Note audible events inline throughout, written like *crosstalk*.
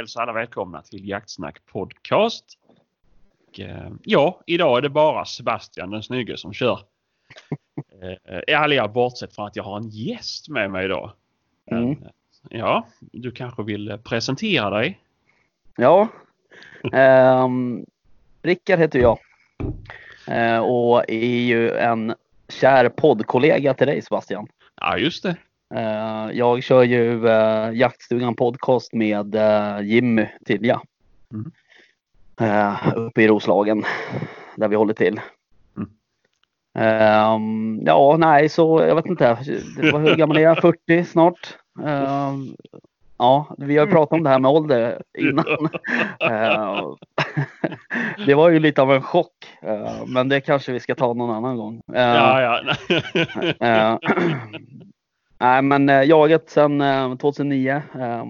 eh, hälsa alla välkomna till Jaktsnack Podcast. Och, eh, ja, idag är det bara Sebastian den snygge som kör. *laughs* Eh, ärliga bortsett från att jag har en gäst med mig idag. Mm. Eh, Ja, du kanske vill eh, presentera dig? Ja. Um, Rickard heter jag. Eh, och är ju en kär poddkollega till dig Sebastian. Ja, just det. Eh, jag kör ju uh, Jaktstugan podcast med eh, Jimmy Tilja. Mm. Eh, uppe i Roslagen där vi håller till. Ehm, ja, nej, så jag vet inte. Det var, hur gammal är jag? 40 snart. Ehm, ja, vi har pratat om det här med ålder innan. Ehm, det var ju lite av en chock. Ehm, men det kanske vi ska ta någon annan gång. Ehm, Ja, ja. Nej, men eh, jagat sedan eh, 2009 eh,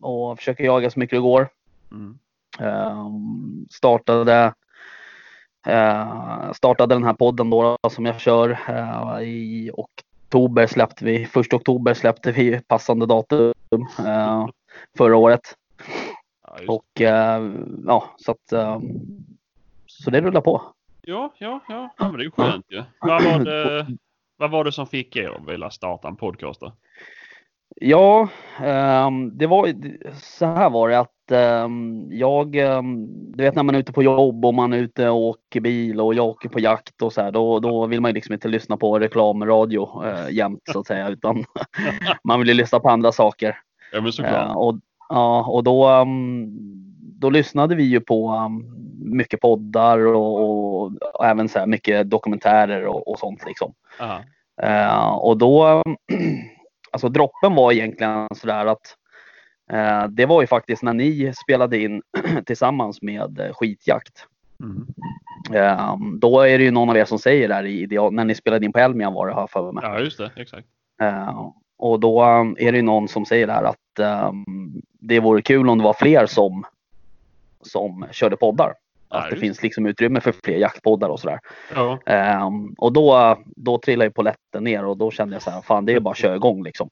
och försöker jaga så mycket det går. Mm. Eh, startade, eh, startade den här podden då, som jag kör i oktober släppte vi, första oktober släppte vi passande datum förra året. Ja. Och ja, så att eh, så det rullar på. ja, ja, ja. ja men det är ju skönt ju. Vad var det, *clears throat* vad var det som fick er att vilja starta en podcast då? Ja, ehm, det var så här var det att ehm, jag, ehm, du vet när man är ute på jobb och man är ute och åker bil och jag åker på jakt och så här, då, då vill man ju liksom inte lyssna på reklamradio eh, jämt så att säga, utan *laughs* man vill ju lyssna på andra saker. Ja, men såklart. Eh, och, ja, och då, då lyssnade vi ju på mycket poddar och, och, och även så här mycket dokumentärer och, och sånt liksom. Ja. Eh, och då, *clears throat* alltså droppen var egentligen sådär att eh, det var ju faktiskt när ni spelade in *clears throat* tillsammans med eh, Skitjakt. Mm. Eh, då är det ju någon av er som säger där i, när ni spelade in på Elmian var det här för mig. ja, just det. Exakt. Eh, och då um, är det ju någon som säger där att det vore kul om det var fler som, som körde poddar. Att det just. finns liksom utrymme för fler jaktpoddar och sådär. Ja. Ehm, och då, då trillade ju polletten ner och då kände jag så här, fan det är bara att köra igång liksom.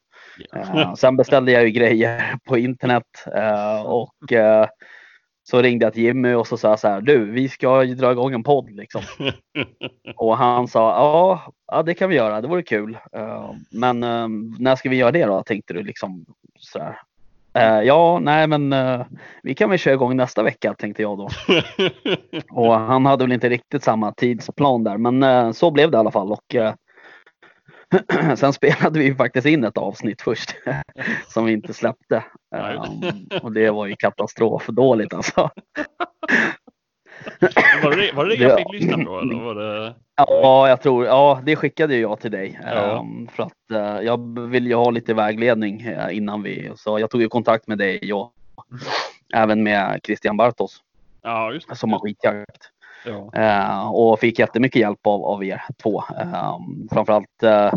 Eh, sen beställde jag ju grejer på internet eh, och eh, så ringde jag till Jimmy och så sa jag så här, du vi ska ju dra igång en podd liksom. *laughs* Och han sa, ja, ja det kan vi göra, det vore kul. Eh, men när ska vi göra det då, tänkte du liksom så här. Eh, ja, nej men eh, vi kan väl köra igång nästa vecka tänkte jag då. *laughs* Och han hade väl inte riktigt samma tidsplan där, men eh, så blev det i alla fall. Och, *clears throat* sen spelade vi faktiskt in ett avsnitt först *laughs* som vi inte släppte. Och det var ju katastrofdåligt alltså. *laughs* var, det, var det det jag Ja. fick lyssna på eller var det? Ja, jag tror, ja det skickade jag till dig. Ja. Um, för att eh, jag vill ju ha lite vägledning eh, innan vi, så jag tog ju kontakt med dig och även med Christian Bartos Ja, just det. som har skitjakt. Ja. Eh, och fick jättemycket hjälp av, av er två. Eh, framförallt eh,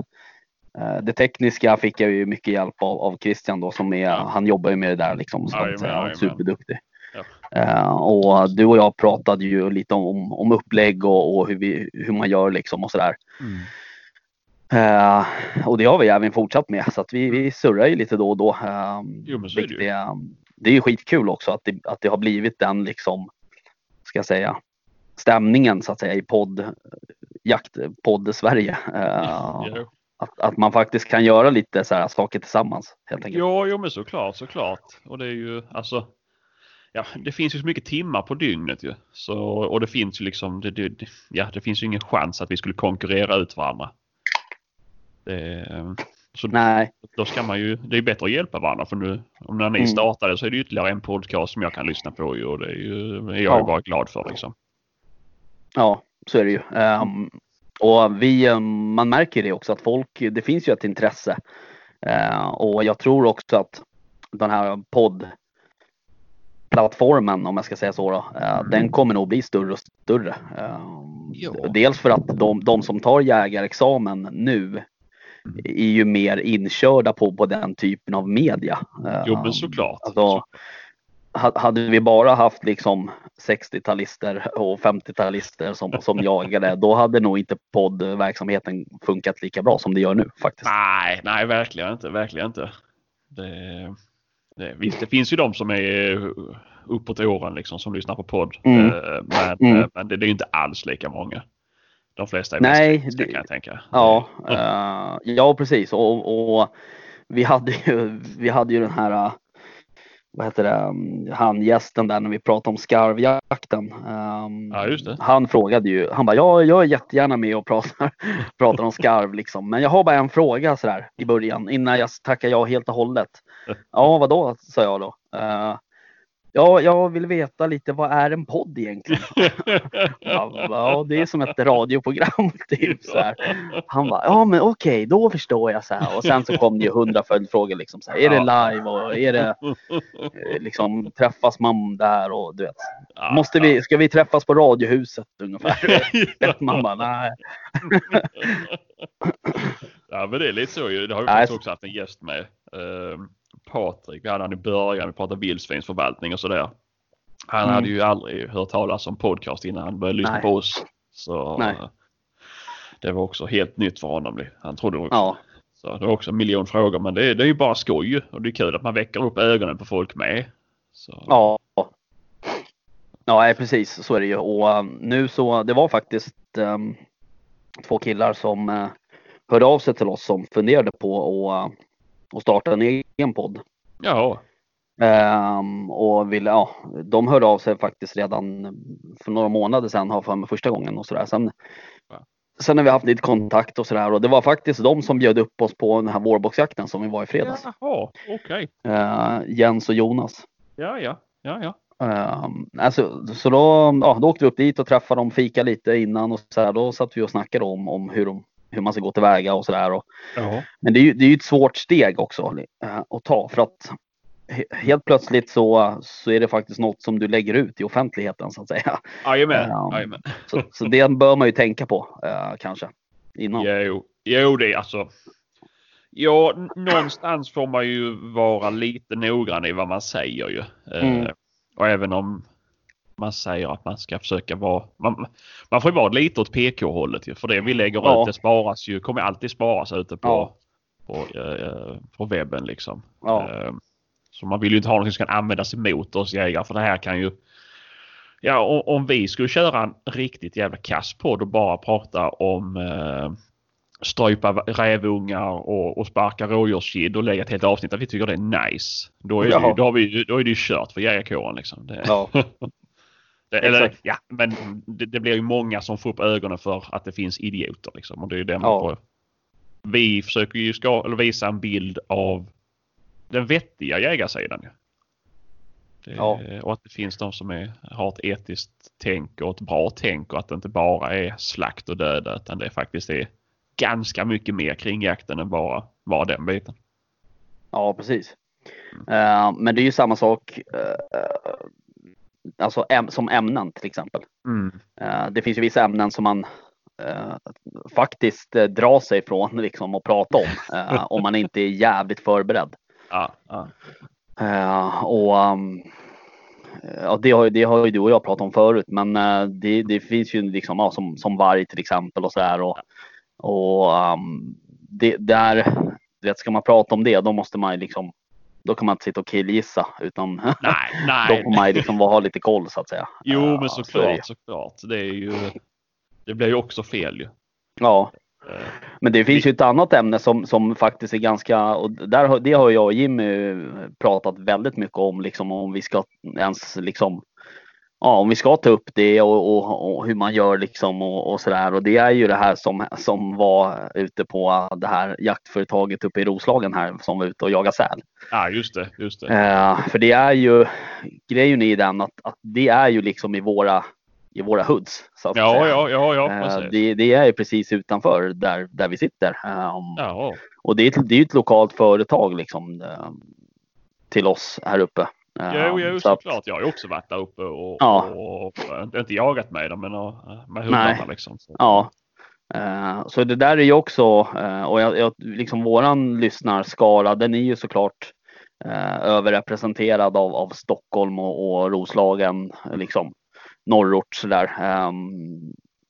det tekniska fick jag ju mycket hjälp av, av Christian då som är, Ja. han jobbar ju med det där liksom. Så att, han är superduktig. Eh, och du och jag pratade ju lite om, om upplägg och, och hur, vi, hur man gör liksom och sådär. Mm. Eh, och det har vi även fortsatt med så att vi, vi surrar ju lite då och då. Eh, Jo, men så är det ju. är, det är ju skitkul också att det, att det har blivit den liksom, ska jag säga, stämningen så att säga i podd, jaktpodd Sverige. *laughs* Ja. att, att man faktiskt kan göra lite så här saker tillsammans helt enkelt. Ja, jo, men såklart, såklart. Och det är ju alltså. Ja, det finns ju så mycket timmar på dygnet ju. Så, och det finns ju liksom, det, det, ja, det finns ju ingen chans att vi skulle konkurrera ut varandra. Det, så Nej, då ska man ju, det är bättre att hjälpa varandra för nu, om när ni Mm. startade så är det ytterligare en podcast som jag kan lyssna på ju och det är ju, är jag Ja. bara glad för liksom. ja så är det ju. Ehm, och vi, ehm, man märker det också att folk, det finns ju ett intresse. Eh, och jag tror också att den här poddplattformen, om jag ska säga så, då, eh, den kommer nog bli större och större. Eh, Ja. Dels för att de, de som tar jägarexamen nu är ju mer inkörda på, på den typen av media. Eh, Jo men såklart. Alltså, ha- hade vi bara haft liksom 60-talister och 50-talister som, som *laughs* jagade, då hade nog inte poddverksamheten funkat lika bra som det gör nu faktiskt. Nej, nej verkligen inte, verkligen inte. Det, visst, det finns ju de som är uppåt åren liksom som lyssnar på podd. Mm. Eh, Men, Mm. eh, men det, det är ju inte alls lika många. De flesta är Nej, det- kan jag tänka. Ja, eh, ja precis. Och, och vi, hade ju, vi hade ju den här, eh, vad heter det, um, han gästen där när vi pratade om skarvjakten. Um, Ja. Han frågade ju, han bara, ja, jag är jättegärna med och pratar, *laughs* pratar om skarv liksom. Men jag har bara en fråga sådär i början innan jag tackar ja helt och hållet. *laughs* Ja, vadå, sa jag då. Eh, ja, jag vill veta lite, vad är en podd egentligen? *laughs* Ja, ja, det är som ett radioprogram. *laughs* Typ, så här. Han bara, ja men okej, då förstår jag. Så här. Och sen så kom det ju hundra följdfrågor. Liksom, så här, är det live och är det eh, liksom, träffas man där och du vet. Måste vi, ska vi träffas på Radiohuset ungefär? *laughs* Man bara, nej. Ja men det är lite så ju. Det har vi faktiskt också haft en gäst med. Uh, Patrik, vi hade han i början. Vi pratade vildsvinsförvaltning och sådär. Han Mm. hade ju aldrig hört talas om podcast innan han började lyssna Nej. på oss. Så Nej. eh, det var också helt nytt för honom. Han trodde. Ja, Så det var också en miljon frågor men det, är- det är ju bara skoj. Och det är kul att man väcker upp ögonen på folk med. Så, ja. Ja, precis så är det ju. Och um, nu så, det var faktiskt um, två killar som uh, hörde av sig till oss som funderade på att uh, att starta en egen podd. Ja, Ehm, och ville, ja, de hörde av sig faktiskt redan för några månader sedan, har för mig första gången och sådär. Sen, Ja. sen har vi haft lite kontakt och sådär och det var faktiskt de som bjöd upp oss på den här vårboxjakten som vi var i fredags. jaha, okej. Eh, Jens och Jonas. Ja, ja, ja, ja. Um, alltså, så då, ja, då åkte vi upp dit och träffade dem, fika lite innan och så här, Då satt vi och snackade om, om hur, de, hur man ska gå tillväga och sådär. ja. Men det är ju det är ju ett svårt steg också eh, att ta för att he- helt plötsligt så, så är det faktiskt något som du lägger ut i offentligheten så att säga. Jajamän, Ja. jajamän. Så, så det bör man ju tänka på eh, kanske innan. Jo, jo, det är alltså. Ja, någonstans får man ju vara lite noggrann i vad man säger ju. Eh, Mm. och även om man säger att man ska försöka vara. Man, man får ju vara lite åt PK-hållet ju. För det vi lägger Ja. ut det sparas ju. Kommer alltid sparas ute på, Ja. på, eh, på webben liksom. Ja. Eh, så man vill ju inte ha något som kan användas emot oss jägare. För det här kan ju. Ja, om, om vi skulle köra en riktigt jävla kass podd och bara prata om eh, strypa rävungar och, och sparka rådjurskid och lägga ett helt avsnitt där vi tycker det är nice. Då är, det, Jaha. ju- då har vi, då är det ju kört för jägarkåren liksom. Det, Ja. *laughs* det, eller, ja, men det, det blir ju många som får upp ögonen för att det finns idioter liksom. Och det är det man Ja. får. Vi försöker ju ska, eller visa en bild av den vettiga jägarsidan. Det, Ja. Och att det finns de som är, har ett etiskt tänk och ett bra tänk och att det inte bara är slakt och döda utan det faktiskt är ganska mycket mer kring jakten än bara, bara den biten. Ja, precis. Eh, men det är ju samma sak eh, alltså, äm- som ämnen till exempel. Mm. Eh, det finns ju vissa ämnen som man eh, faktiskt eh, drar sig från *laughs* liksom, att prata om eh, om man inte är jävligt förberedd. *laughs* Ja, ja. Eh, och um, ja, det, har, ju- det har ju du och jag pratat om förut, men eh, det, det finns ju liksom ja, som, som varg till exempel och så här. Och, och um, det, där, vet, ska man prata om det, då måste man ju liksom, då kan man inte sitta och killgissa, utan *laughs* Nej, då nej. får man ju liksom ha lite koll så att säga. Jo, Eh, men så såklart, ju. såklart. Det är ju... Det blir ju också fel ju. Ja, Eh, Men det finns ju ett annat ämne som, som faktiskt är ganska, och där, det har jag och Jimmy pratat väldigt mycket om, liksom om vi ska ens liksom, ja om vi ska ta upp det och, och, och hur man gör liksom och, och sådär. Och det är ju det här som, som var ute på det här jaktföretaget uppe i Roslagen här som var ute och jagade säl. Ja, just det, just det. Eh, för det är ju, grejen i den att, att det är ju liksom i våra, i våra hoods. Så att Ja, säga. ja, ja, ja, Eh, det, det är ju precis utanför där, där vi sitter. Eh, Ja, och det är, det är ett lokalt företag liksom eh, till oss här uppe. Jo, jo, så att- såklart. Jag har ju också varit där uppe och, Ja. och, och, inte jagat med dem, men eh, med hundarna liksom. Så. Ja. Eh, Så det där är ju också, eh, och jag, jag, liksom våran lyssnarskara, den är ju såklart eh, överrepresenterad av, av Stockholm och, och Roslagen, liksom norrort sådär. Ehm,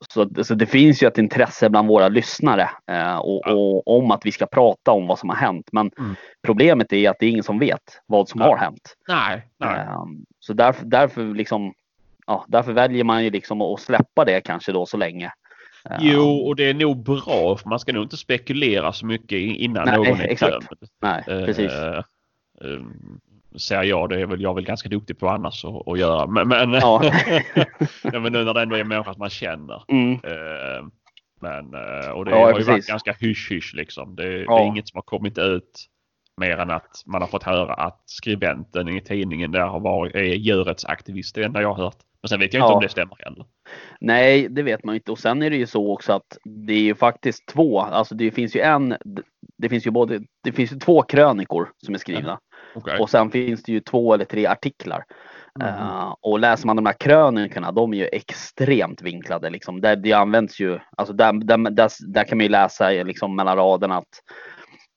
så, så det finns ju ett intresse bland våra lyssnare eh, och, och, om att vi ska prata om vad som har hänt. Men Mm. problemet är att det är ingen som vet vad som Ja. har hänt. Nej, nej. Eh, så därför, därför, liksom, ja, därför väljer man ju liksom att släppa det kanske då så länge. Eh, Jo, och det är nog bra. För man ska nog inte spekulera så mycket innan Nej, någon är exakt. Nej, precis. eh, Säger jag, det är väl jag är väl ganska duktig på annars att, göra. Men, men, Ja. *laughs* ja, men nu när det ändå är människor som man känner. Mm, Eh, Men, eh, och det Ja, har ju precis. varit ganska hysch-hysch liksom. Det, det Ja. är inget som har kommit ut mer än att man har fått höra att skribenten i tidningen där har varit, är djurrättsaktivist. Det det enda jag har hört. Men sen vet jag inte Ja. om det stämmer heller. Nej, det vet man inte. Och sen är det ju så också att det är ju faktiskt två. Alltså det finns ju en. Det finns ju både. Det finns ju två krönikor som är skrivna Okej. och sen finns det ju två eller tre artiklar. Mhm. Eh, och läser man de här krönikorna, de är ju extremt vinklade. Liksom. Där, det används ju, alltså där, där, där, där kan man ju läsa liksom, mellan raderna att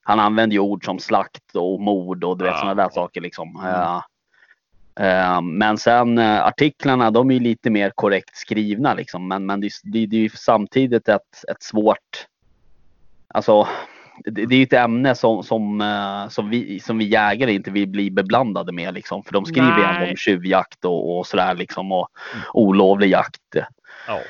han använder ju ord som slakt och mord och du vet Ja. sådana där saker. Liksom. Mm. Eh, men sen eh, artiklarna, de är ju lite mer korrekt skrivna. Liksom. Men, men det, det, det är ju samtidigt ett, ett svårt, alltså det, det är ju ett ämne som, som, eh, som, vi, som vi jägare inte vill bli beblandade med. Liksom, för de skriver ju ändå om tjuvjakt och, och sådär liksom, och Mm. olovlig jakt. Ja.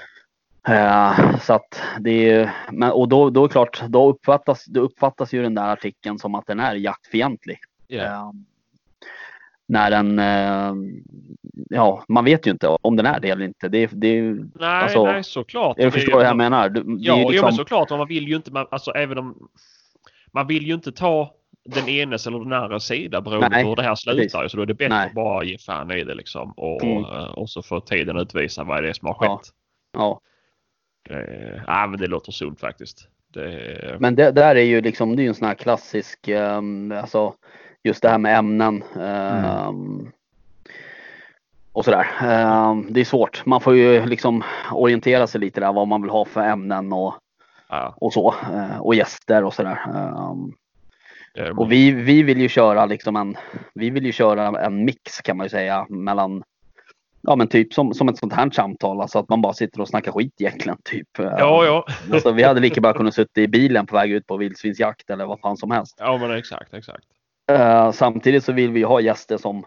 Eh, så att det är, men, och då, då är klart, då uppfattas, då uppfattas ju den där artikeln som att den är jaktfientlig. Ja. Eh, när den, eh, ja man vet ju inte om den är det eller inte. Det, det, Nej, Alltså, nej såklart. jag förstår vad jag menar. Det, det Ja, är ju jo, liksom, men såklart. Man vill ju inte, man, alltså även om man vill ju inte ta den enes eller den andra sida beroende Nej, på hur det här slutar. Så då är det bättre Nej. att bara ge fan i det liksom. Och, Mm. och så får tiden utvisa vad det är som har Ja. skett. ja. Det, ja, men det låter sunt faktiskt. Det, Men det där är ju liksom, det är ju en sån här klassisk, ehm, alltså just det här med ämnen. ehm, Och sådär. Ehm, det är svårt. Man får ju liksom orientera sig lite där vad man vill ha för ämnen och, ja, och så. eh, Och gäster och sådär. Ehm, Och vi, vi vill ju köra liksom en, vi vill ju köra en mix kan man ju säga mellan Ja men typ som, som ett sånt här samtal, alltså att man bara sitter och snackar skit egentligen. Typ. ja, ja. Alltså, vi hade lika bra kunnat sitta i bilen på väg ut på vildsvinsjakt eller vad fan som helst. Ja, men exakt, exakt. Eh, samtidigt så vill vi ha gäster som,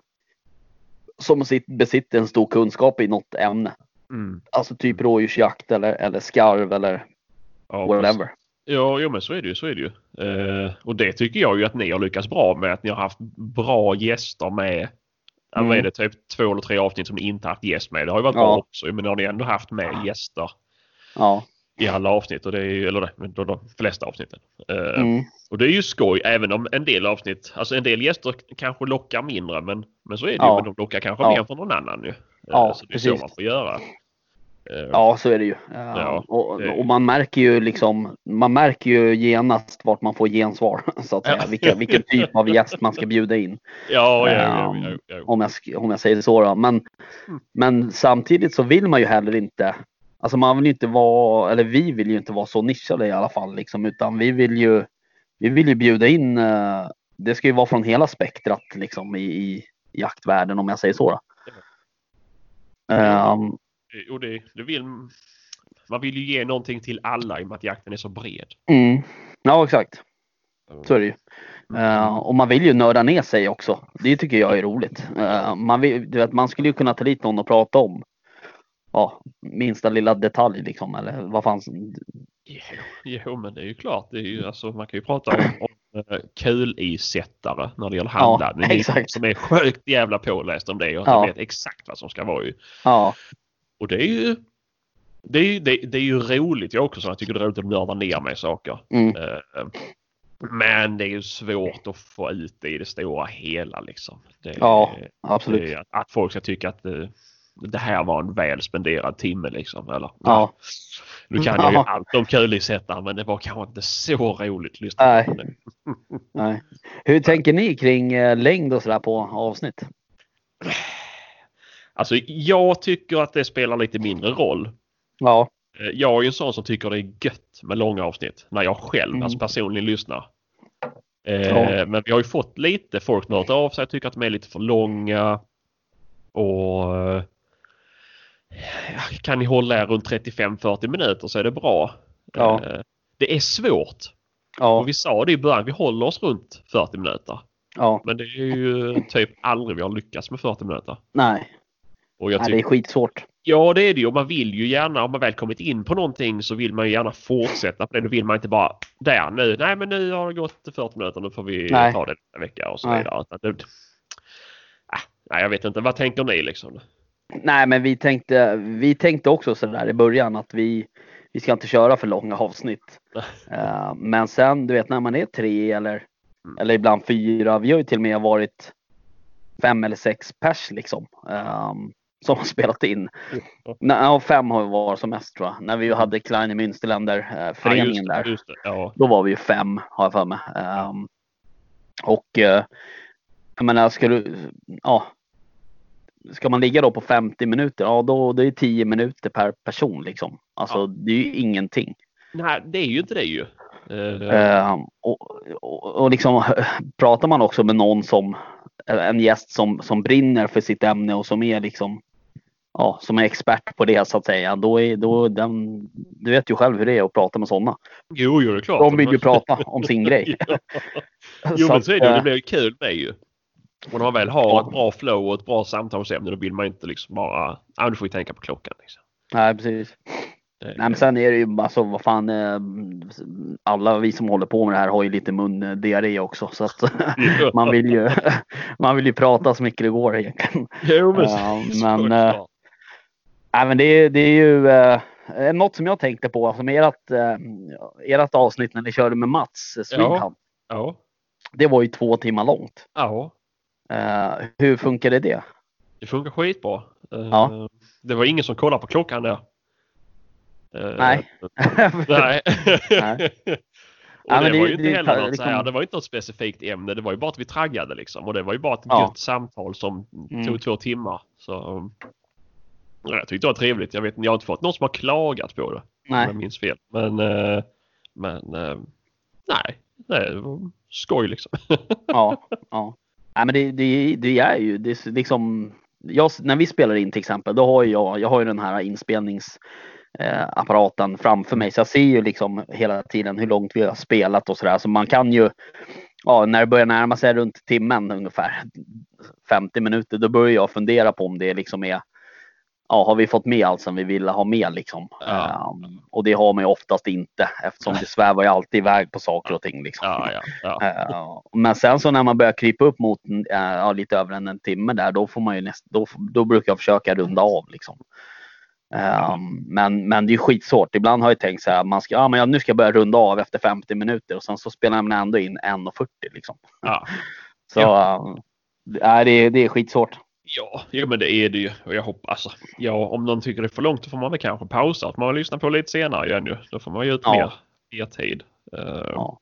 som sitt, besitter en stor kunskap i något ämne. Mm. Alltså typ rådjursjakt eller, eller skarv eller Ja, whatever. Ja, jo, men så är det ju. Så är det ju. Eh, och det tycker jag ju att ni har lyckats bra med. Att ni har haft bra gäster med. Ja, Mm. vad är det? Typ två eller tre avsnitt som ni inte haft gäst med. Det har ju varit Ja. bra också. Men har ni ändå haft med gäster Ja. I alla avsnitt. Och det är ju, eller det, då de flesta avsnitten. Eh, Mm. Och det är ju skoj även om en del avsnitt, alltså en del gäster kanske lockar mindre. Men, men så är det Ja. ju. Men de lockar kanske Ja. mer för någon annan ju. Eh, Ja, så det är så man får göra. Eh, Ja, så är det ju. Ja, och, det- och man märker ju liksom, man märker ju genast vart man får gensvar. *laughs* Så att säga. Vilka, vilken typ av gäst man ska bjuda in. Ja, ja, ja, Ehm. Om jag, om jag säger så. Då. Men, Mm. men samtidigt så vill man ju heller inte, alltså man vill inte vara, eller vi vill ju inte vara så nischade i alla fall. Liksom, utan vi vill ju, vi vill ju bjuda in, eh, det ska ju vara från hela spektrat liksom, i, i jaktvärlden om jag säger så. Då. Ehm, Och det, det vill, man vill ju ge någonting till alla i och med att jakten är så bred. Mm. Ja, exakt. Så är det ju. Eh, och man vill ju nörda ner sig också. Det tycker jag är roligt. Eh, man, vill, vet, man skulle ju kunna ta dit någon och prata om ja, minsta lilla detalj liksom. Eller vad fan. Jo, jo, men det är ju klart. Det är ju, alltså, man kan ju prata om, om uh, kulisättare när det gäller Ja, handladdning. Ni exakt. Som är sjukt jävla påläst om det och Ja. vet exakt vad som ska vara ju. Ja, Och det är ju det är, ju- det, det är ju roligt. Jag också så jag tycker det är roligt att nörda ner mig i saker. mm, Eh, men det är ju svårt att få ut det i det stora hela liksom. Det, Ja, det absolut. att, att folk ska tycka att eh, det här var en väl spenderad timme liksom. Eller, Ja. Nu kan jag ju Ja. allt om kulisättare men det var kanske inte så roligt att lyssna Nej. *laughs* Nej. Hur tänker ni kring eh, längd och sådär på avsnitt? Alltså jag tycker att det spelar lite mindre roll. Ja, Eh, Jag är ju en sån som tycker det är gött med långa avsnitt. När jag själv, Mm. alltså personligen lyssnar. Eh, Ja. Men vi har ju fått lite folk nördat av sig tycker att de är lite för långa. Och kan ni hålla er runt 35-40 minuter så är det bra. Ja. Eh, det är svårt. Ja, Och vi sa det i början, vi håller oss runt 40 minuter. ja, Men det är ju typ aldrig vi har lyckats med 40 minuter. nej. Och jag nej det är tycker, skitsvårt. ja det är det ju. Man vill ju gärna, om man väl kommit in på någonting så vill man ju gärna fortsätta på det. Då vill man inte bara där nu. Nej men nu har det gått 40 minuter, nu får vi Nej. ta det nästa vecka och så vidare. Ah, nej jag vet inte, vad tänker ni liksom? Nej, men vi tänkte, vi tänkte också sådär i början att vi, vi ska inte köra för långa avsnitt. *laughs* Eh, men sen, du vet när man är tre eller, Mm. eller ibland fyra, vi har ju till och med varit fem eller sex pers liksom. ehm, som har *laughs* spelat in. *laughs* Ja, fem har vi varit som mest tror jag. När vi hade Kleine Münsterländer, eh, Ja, föreningen det, där. Ja. Då var vi ju fem har jag för mig. Ehm, och eh, jag menar, du, ja. Ska man ligga då på 50 minuter, ja då det är 10 minuter per person liksom. Alltså Ja. det är ju ingenting. Nej, det är ju inte det ju. Ehm, och, och, och liksom *laughs* pratar man också med någon som, en gäst som, som brinner för sitt ämne och som är liksom Ja, som är expert på det så att säga. Då är, då den, du vet ju själv hur det är att prata med sådana. jo, jo, det är klart. De vill ju *laughs* prata om sin grej. *laughs* Jo, men så är det, ju. eh, det blir ju kul med ju. Och när man väl har ett bra flow och ett bra samtalsämne då vill man inte liksom bara, ja nu får vi tänka på klockan. Liksom. Nej, precis. Nej, men sen är det ju alltså vad fan. Eh, alla vi som håller på med det här har ju lite mundiarré också så att *laughs* man vill ju. Man vill ju prata så mycket det går egentligen. Jo, men, Ja, *laughs* eh, Nej, men det är, det är ju eh, något som jag tänkte på som ert, eh, ert avsnitt när ni körde med Mats Swedhand. ja, Det var ju två timmar långt. ja, Eh, hur funkade det? det funkar skitbra. Eh, Ja. Det var ingen som kollade på klockan där. Eh, Nej. *laughs* Nej. *laughs* Nej. Och Ja, det, men det- var ju inte det- heller något, liksom- här, det var inte något specifikt ämne. Det var ju bara att vi traggade liksom. Och det var ju bara ett Ja. gött samtal som Mm. tog två timmar. Så, ja, jag tyckte det var trevligt. Jag, vet, jag har inte fått någon som har klagat på det. Om Nej. jag minns fel. Men, eh, men eh, nej, det var skoj liksom. *laughs* ja, ja. Nej, men det, det, det är ju det är liksom. Jag, när vi spelar in till exempel, då har jag, jag har ju den här inspelnings eh, apparaten framför mig så jag ser ju liksom hela tiden hur långt vi har spelat och sådär. Så man kan ju, ja, när det börjar närma sig runt timmen ungefär 50 minuter, då börjar jag fundera på om det liksom är Ja, har vi fått med allt som vi ville ha med liksom? Ja. Ehm, och det har man ju oftast inte eftersom det svävar ju alltid iväg på saker och ting. Liksom. Ja, ja. Eh, men sen så när man börjar krypa upp mot ja, lite över en, en timme där, då får man ju näst, då, då brukar jag försöka runda av liksom. Eh, men, men det är skitsvårt. Ibland har jag tänkt så här, man ska, ja, men jag, nu ska jag börja runda av efter 50 minuter och sen så spelar man ändå in 1.40 liksom. ja. Så ja. det, är, det är skitsvårt. Ja, jo, men det är det ju. Och jag hoppas, alltså, ja, om någon tycker det är för långt då får man väl kanske pausa. Att man lyssnar på lite senare igen ju. Då får man ju ut Ja. mer, mer tid. Eh, Ja.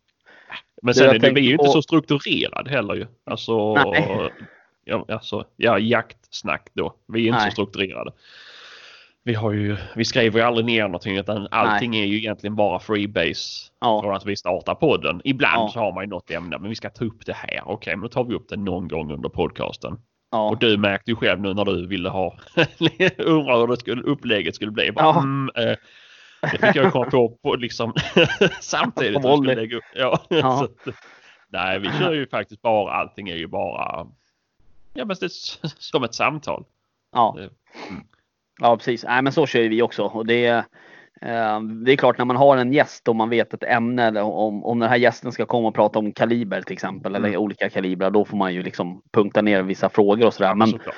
Men sen jag är det, vi ju tänkte inte på- så strukturerad heller ju. Alltså, Nej. ja, alltså, ja, jaktsnack då. Vi är inte Nej. så strukturerade. Vi, har ju, vi skriver ju aldrig ner någonting utan allting är ju egentligen bara freebase Ja. från att vi startar podden. Ibland Ja. så har man ju något ämne men vi ska ta upp det här. Okej, men då tar vi upp det någon gång under podcasten. Ja. Och du märkte ju själv nu när du ville ha *laughs* undra hur det skulle, upplägget skulle bli. Bara, Ja. mm, eh, det fick jag komma på, på liksom, *laughs* samtidigt. På skulle lägga upp. Ja, *laughs* Ja. så nej, vi kör ju faktiskt bara, allting är ju bara ja, men det som ett samtal. Ja. Det- Ja, precis. Nej, men så kör vi också. Och det, är, det är klart när man har en gäst och man vet ett ämne, eller om, om den här gästen ska komma och prata om kaliber till exempel, eller Mm. olika kalibrar, då får man ju liksom punkta ner vissa frågor och sådär. Men, såklart.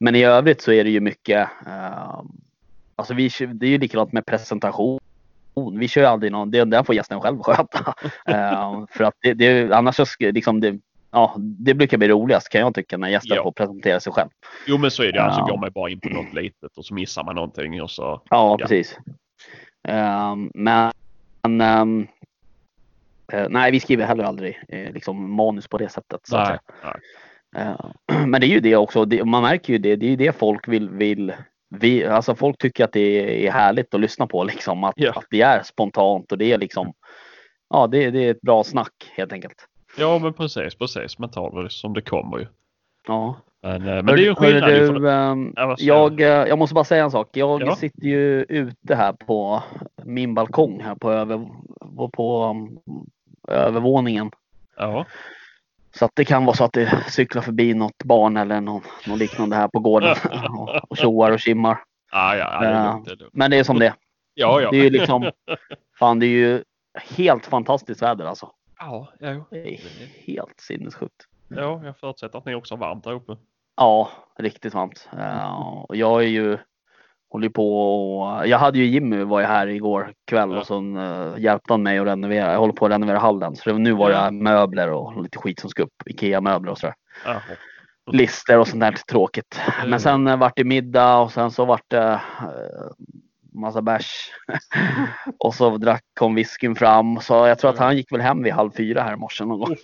men i övrigt så är det ju mycket, eh, alltså vi, det är ju likadant med presentation. Vi kör ju aldrig någon, det, den får gästen själv *laughs* sköta. Eh, för att det, det, annars så liksom det, ja, det brukar bli roligast kan jag tycka när gästen Ja. får presentera sig själv. Jo men så är det. Alltså Ja. går man bara in på något litet och så missar man någonting och så. Ja, Ja. precis. Ehm, men ehm, eh, nej, vi skriver heller aldrig eh, liksom manus på det sättet. Så Nej, säga. nej. Eh, *clears throat* men det är ju det också. Man märker ju det. Det är ju det folk vill. vill vi, alltså folk tycker att det är härligt att lyssna på liksom. Att, Ja. att det är spontant och det är liksom. Ja, det, det är ett bra snack helt enkelt. Ja men precis, precis. Man tar det som det kommer ju. Ja, Men, eh, men det är ju en skillnad. För- du, jag, eh, jag måste bara säga en sak. Jag Ja. sitter ju ute här på min balkong här på, över, på um, övervåningen. Ja, Så att det kan vara så att det cyklar förbi något barn eller någon, något liknande här på gården *laughs* och, och tjoar och kimmar. ja, ja, det är lugnt, det är lugnt. Men det är som det. Ja, ja. Det är ju liksom, fan det är ju helt fantastiskt väder alltså. Ja, ja, Det är helt sinnessjukt. Ja, jag förutsätter att ni också har varmt där uppe. Ja, riktigt varmt. Uh, och jag är ju håller på och, jag hade ju Jimmy var ju här igår kväll Ja. och så uh, hjälpte han mig att renovera. Jag håller på att renovera hallen så det, nu var det Ja. möbler och lite skit som ska upp. Ikea möbler och sådär. Jaha. Lister och sånt där tråkigt. Men sen uh, vart det middag och sen så vart det uh, massa bärs. *laughs* och så drack kom whiskyn fram. Så jag tror att han gick väl hem vid halv fyra här i morse någon gång.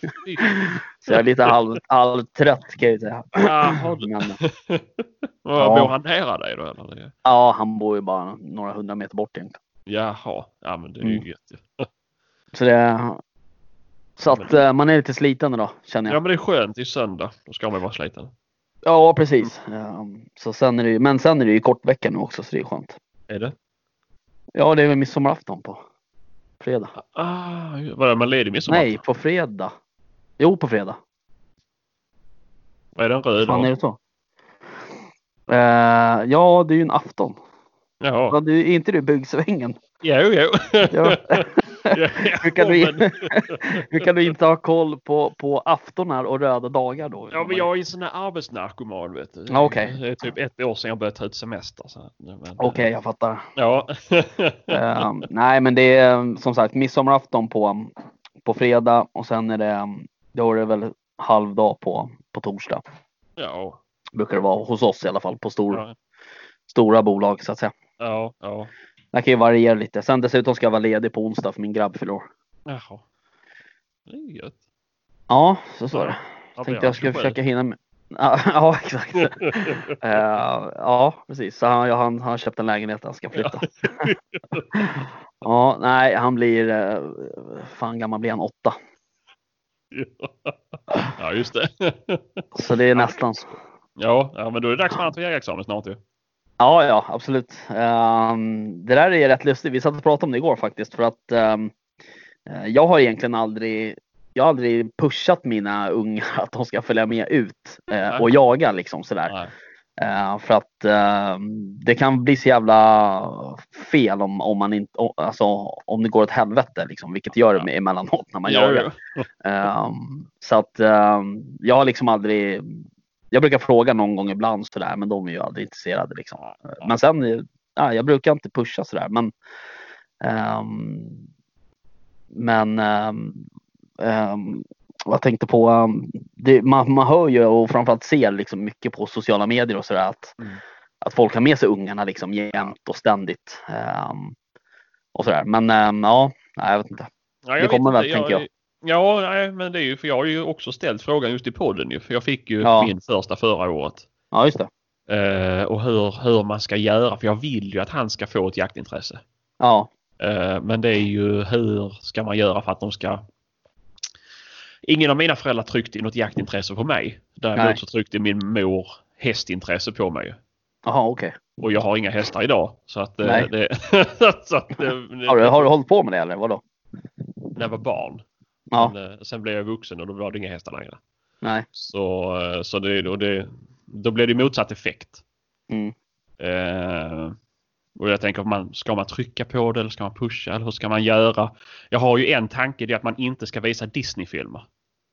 Så jag är lite halv, halvtrött kan jag ju säga. Jaha, Men, *laughs* Ja. Bor han nära dig då eller? Ja, han bor ju bara några hundra meter bort egentligen. Jaha, ja men det är ju Mm. gött. *laughs* Så det... Så att eh, man är lite sliten idag känner Ja jag. men det är skönt, det är söndag. Då ska man vara sliten. Ja, precis. Ehm, Så sen är det men sen är det ju kort vecka nu också så det är skönt. Är det? Ja, det är väl midsommarafton på fredag. Ah, vad är man ledig midsommar? Nej, på fredag. Jo, på fredag. Vad är det en röd Fan är det så? Eh, ja, det är ju en afton. Jaha. Ja, du, är inte du byggsvängen? Jo, jo. Ja. *laughs* Hur kan, du, *laughs* *laughs* hur kan du inte ha koll på, på aftonar och röda dagar då? Ja men jag är en sån här arbetsnarkoman vet du. Okej. Det är typ ett år sedan jag började ta ut semester. Okej, jag fattar. Ja. *laughs* Ehm, nej, men det är um, som sagt midsommarafton på, på fredag och sen är det, um, då är det väl halvdag på, på torsdag. ja. Brukar det vara hos oss i alla fall på stor, Ja. stora bolag så att säga. Ja. Ja. Det kan ju variera lite. Sen dessutom ska jag vara ledig på onsdag för min grabb fyller. Jaha. Det är gött. Ja, så så är det. Ja, Tänkte jag skulle 27. försöka hinna med. Ja, *laughs* ja exakt. *laughs* Eh, ja, precis. Så han, han han har köpt en lägenhet han ska flytta. ja, *laughs* nej, han blir, uh, fan gammal blir han åtta. Ja just det. Så det är nästan. Ja, ja men då är det dags för att ta jägarexamen snart ju. Ja, ja, absolut. Ehm, det där är rätt lustigt. Vi satt och pratade om det igår faktiskt för att eh, jag har egentligen aldrig jag har aldrig pushat mina unga *laughs* att de ska följa med ut Nej. och jaga liksom sådär. Nej. Eh, för att ehm, det kan bli så jävla fel om, om man inte, o- alltså om det går åt helvete liksom, vilket det gör Ja. det emellanåt när man Ja, jagar. *laughs* Ehm, så att jag har liksom aldrig, jag brukar fråga någon gång ibland sådär men de är ju aldrig intresserade liksom. Men sen, eh, ja, jag brukar inte pusha sådär men ehm, Men ehm, vad jag tänkte på, det, man, man hör ju och framförallt ser liksom mycket på sociala medier och sådär att, Mm. att folk har med sig ungarna liksom jämt och ständigt. och sådär. Men ja, nej, jag vet inte. Ja, Det vet kommer väl, tänker jag. Ja, nej, men det är ju för jag har ju också ställt frågan just i podden ju. För jag fick ju Ja. min första förra året. Ja, just det. Eh, och hur, hur man ska göra. För jag vill ju att han ska få ett jaktintresse. Ja, Eh, men det är ju hur ska man göra för att de ska... Ingen av mina föräldrar tryckte något jaktintresse på mig. Däremot så tryckte min mor hästintresse på mig. jaha okej. Och jag har inga hästar idag. Så att, Nej. det, *laughs* så att det, Har, du, har du hållit på med det eller vadå? när jag var barn. Ja, Men, eh, sen blev jag vuxen och då var det inga hästar längre. nej. Så, eh, så det, och det, då blev det motsatt effekt. Mm. Eh, och jag tänker, man, ska man trycka på det eller ska man pusha eller hur ska man göra? Jag har ju en tanke, det är att man inte ska visa Disney-filmer.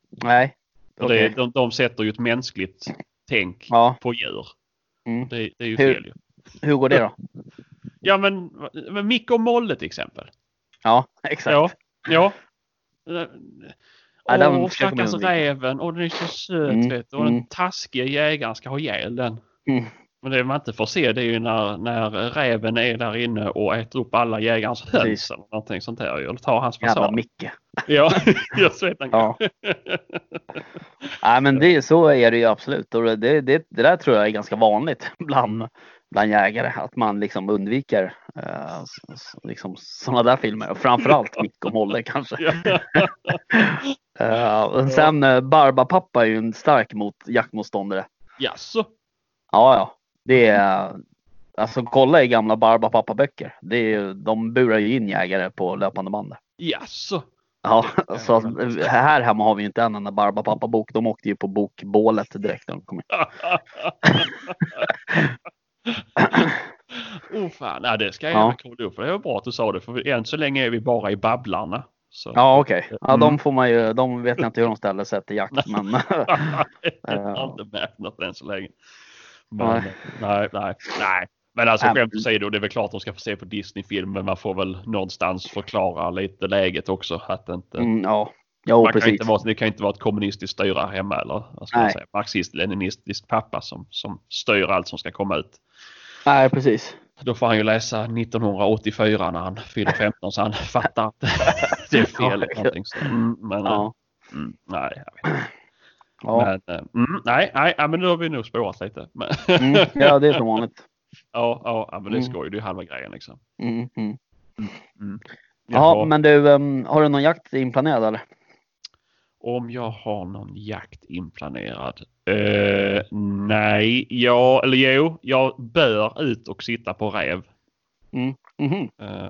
Nej. Okej. det, de, de sätter ju ett mänskligt tänk Ja. på djur. Mm. Det, det är ju Hur- fel ju. Hur går det då? Ja men, men Micke och Molle till exempel. Ja, *laughs* exakt. Ja. Ja. Ja, man stackars räven. Och den är så söt Mm, vet. Och mm. den taskiga jägaren ska ha ihjäl den. Mm. Men det man inte får se det är ju när, när räven är där inne och äter upp alla jägarens höns Precis. eller någonting sånt där. Eller tar hans Jävla fasad. Micke. *laughs* Ja, *laughs* jag så vet han. Ja. *laughs* Nej men det, så är det ju absolut. Och det, det, det där tror jag är ganska vanligt bland, bland jägare. Att man liksom undviker eh, liksom sådana där filmer. Och framförallt *laughs* Micke och Molle kanske. *laughs* Eh, och sen eh, Barbapappa är ju en stark mot jaktmotståndare. Jaså? Ja, ja. Det är, alltså kolla i gamla Barbapapa-böcker. Det är, de burar ju in jägare på löpande band. Jaså? Ja, så här hemma har vi inte en enda Barbapapa-bok. De åkte ju på bokbålet direkt när de kom in. *laughs* oh fan, nej, det ska jag Ja. kolla upp. Det var bra att du sa det, för än så länge är vi bara i Babblarna. Så. Ja, okej. Ja, Mm. de får man ju, de vet jag inte hur de ställer sig till jakt, men *laughs* jag har inte *laughs* märkt något än så länge. Men, Nej. nej. nej, nej, Men alltså skämt åsido, det är väl klart att de ska få se på Disney-film, men man får väl någonstans förklara lite läget också. Att inte, mm, ja. Jo, man kan precis. inte vara, det kan inte vara ett kommunistiskt styre hemma eller säga, marxist-leninistisk pappa som, som styr allt som ska komma ut. Nej, precis. Då får han ju läsa 1984 när han fyller 15 så han *laughs* fattar att det är fel. mm, men, Ja. mm, nej. Ja. Men, eh, mm, nej, nej, ja, men nu har vi nog spårat lite. Mm, ja, det är som vanligt. *laughs* ja, ja, ja, men det är Mm. skoj. Det är ju halva grejen liksom. Mm. Jaha, Jaha, men du, um, har du någon jakt inplanerad eller? Om jag har någon jakt inplanerad? Eh, nej, ja, eller jo, jag bör ut och sitta på räv. Mhm. Eh,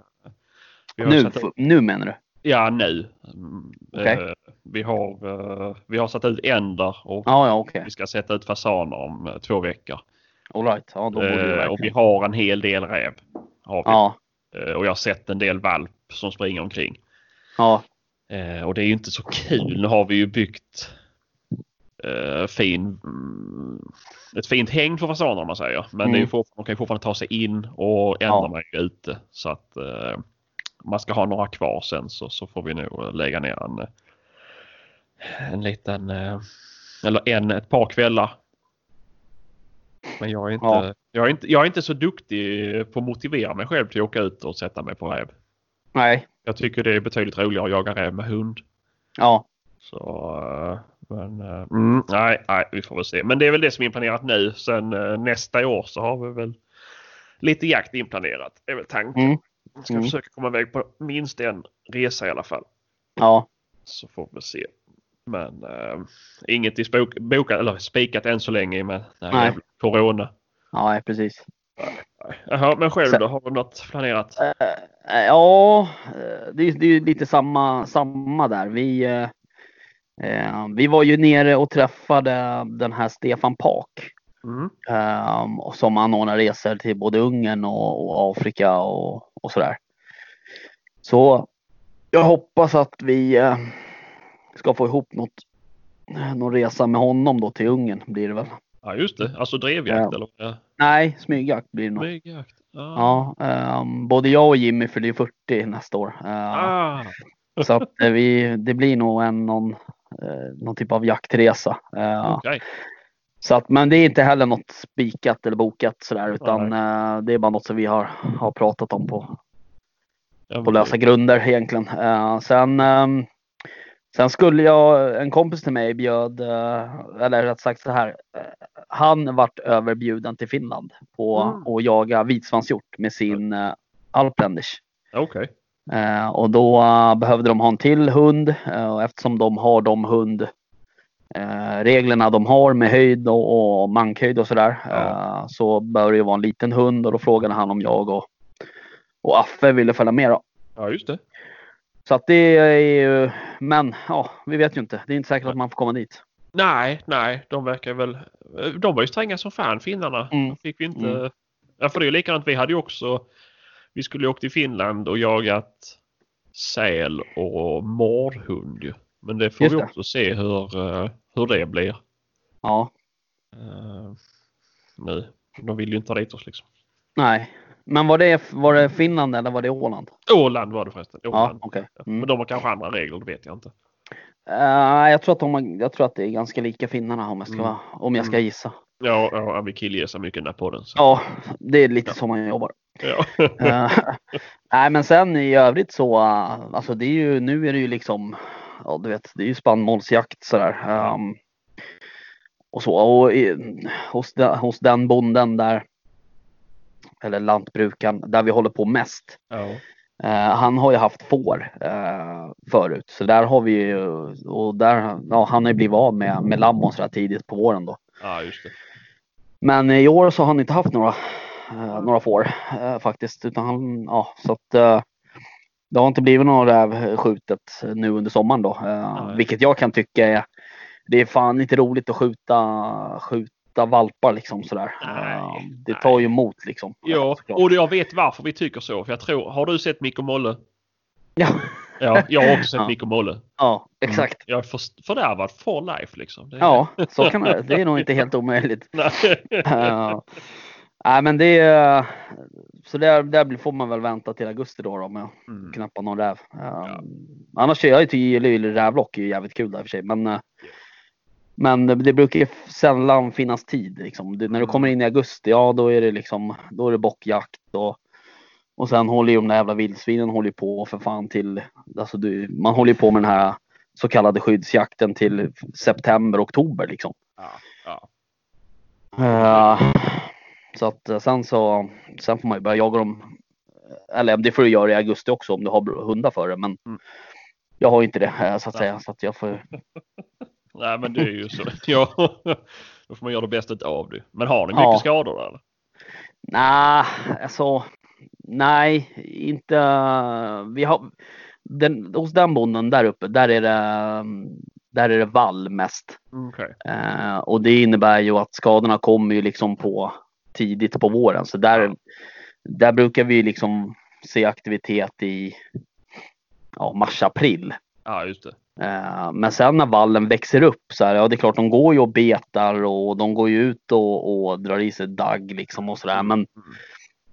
vi har Nu, nu menar du? Ja, nu. Mm, Okej. eh, vi, har, eh, vi har satt ut änder och Ja, ja, okej. vi ska sätta ut fasaner om två veckor. All right. Ja, då borde och vi har en hel del räv. Har vi. Ja, Eh, och jag har sett en del valp som springer omkring. ja, Eh, och det är ju inte så kul. Nu har vi ju byggt eh, fin, mm, ett fint häng för fasaner om man säger. Men det är ju Mm. fortfarande, de kan ju fortfarande ta sig in och änderna Ja. ju ute. Så att eh, man ska ha några kvar sen så, så får vi nog lägga ner en, eh, en liten, eh, eller en, ett par kvällar. Men jag är, inte, Ja. jag, är inte, jag är inte så duktig på att motivera mig själv till att åka ut och sätta mig på räv. nej, Jag tycker det är betydligt roligare att jaga räv med hund. ja, Så, eh, men eh, mm, nej, nej, vi får väl se. Men det är väl det som är inplanerat nu. Sen eh, nästa år så har vi väl lite jakt inplanerat. Det är väl tanken. Mm. Ska Mm. försöka komma iväg på minst en resa i alla fall. ja, Så får vi se. Men eh, inget i bokat, eller spikat än så länge med Nej. jävla corona. ja, nej, precis. Nej. Jaha, men själv Sen- då? Har du något planerat? Eh, Ja, eh, det är, det är lite samma, samma där. Vi, eh, eh, vi var ju nere och träffade den här Stefan Pak Mm. eh, som anordnar resor till både Ungern och, och Afrika och, och sådär. Så jag hoppas att vi eh, ska få ihop något, någon resa med honom då till Ungern blir det väl. Ja just det, alltså drevjakt Ja. eller? Nej, smygjakt blir det nog. Smygjakt. Ah. Ja, ehm, både jag och Jimmy fyller ju 40 nästa år. Eh, Ah. Så att eh, vi, det blir nog en, någon, eh, någon typ av jaktresa. Eh, Okej. Så att, men det är inte heller något spikat eller bokat sådär utan eh, det är bara något som vi har, har pratat om på, Ja, på lösa grunder egentligen. Sen, ehm, sen skulle jag, en kompis till mig bjöd, eh, eller rätt sagt så här, eh, han vart överbjuden till Finland på Mm. att jaga vitsvanshjort med sin uh, Alpländers. Okej. Eh, och då eh, behövde de ha en till hund eh, och eftersom de har de hund eh, reglerna de har med höjd och, och mankhöjd och sådär Ja. eh, så bör det ju vara en liten hund och då frågade han om jag och, och Affe ville följa med då. Ja just det. Så att det är ju, men ja, vi vet ju inte. Det är inte säkert att man får komma dit. Nej, nej, de verkar väl... De var ju stränga som fan finnarna. Mm. Fick vi inte... Mm. Ja, för det är ju likadant. Vi hade ju också... Vi skulle ju åkt till Finland och jagat säl och mårdhund ju. Men det får Just vi det. också se hur, eh, hur det blir. Ja, eh, nu. De vill ju inte ha dit oss liksom. nej. Men var det, var det Finland eller var det Åland? Åland var det förresten. Ja, Åland. okej. Men Mm. de har kanske andra regler, det vet jag inte. Eh, jag, tror att de, har- jag tror att det är ganska lika finnarna om jag ska, Mm. vara, om jag ska Mm. gissa. Ja, ja vi killgissar mycket där på den. Så. Ja, det är lite Ja. så man jobbar. Ja. *laughs* Eh, Nej men sen i övrigt så, eh, alltså det är ju, nu är det ju liksom, ja du vet, det är ju spannmålsjakt sådär. ehm, och så, och i, hos, de, hos den bonden där, eller lantbrukaren, där vi håller på mest. ja. eh, han har ju haft får eh, förut, så där har vi ju, och där, ja han har ju blivit av med, med lamm och sådär tidigt på våren då. ja, just det. Men i år så har han inte haft några, eh, några får faktiskt. Utan han, ja, så att, det har inte blivit något räv skjutet nu under sommaren då. Nej. vilket jag kan tycka är, det är fan inte roligt att skjuta, skjuta valpar liksom sådär. Nej, det nej. tar ju emot liksom. Ja, såklart. och jag vet varför vi tycker så. För jag tror, har du sett Micke och Molle? Ja, Ja, jag har också sett Ja. Micke Molle. ja, exakt. Jag är för, fördärvad for life liksom. Är- Ja, så kan det Det är nog inte helt omöjligt. *laughs* Nej. Ja. Nej men det är, så där, där får man väl vänta till augusti då, då med att Mm. knappa någon räv. Um, Annars kör jag ju till rävlock, är ju jävligt kul där i och för sig. Men, eh, men det brukar ju sällan finnas tid liksom. Det, när du Mm. kommer in i augusti, ja då är det liksom, då är det bockjakt och, och sen håller ju de där jävla vildsvinen håller på för fan till, alltså du, man håller ju på med den här så kallade skyddsjakten till september, oktober liksom. Ja, ja. Eh, så att eh, sen så, sen får man ju börja jaga dem. Eller det får du göra i augusti också om du har hundar för det. Men Mm. jag har inte det eh, så att säga. Så att jag får, *laughs* Nej men det är ju så. *laughs* Ja. Då får man göra det bästa av det. Men har ni mycket Ja. skador där, eller? nej, alltså nej, inte. Vi har den, hos den bonden där uppe, där är det, mm, där är det vall mest. Okej. Eh, och det innebär ju att skadorna kommer ju liksom på tidigt på våren. Så där, där brukar vi liksom se aktivitet i ja, mars, april. Ja, just det. Eh, men sen när vallen växer upp så här, ja det är klart de går ju och betar och de går ju ut och, och drar i sig dagg liksom och sådär. Men,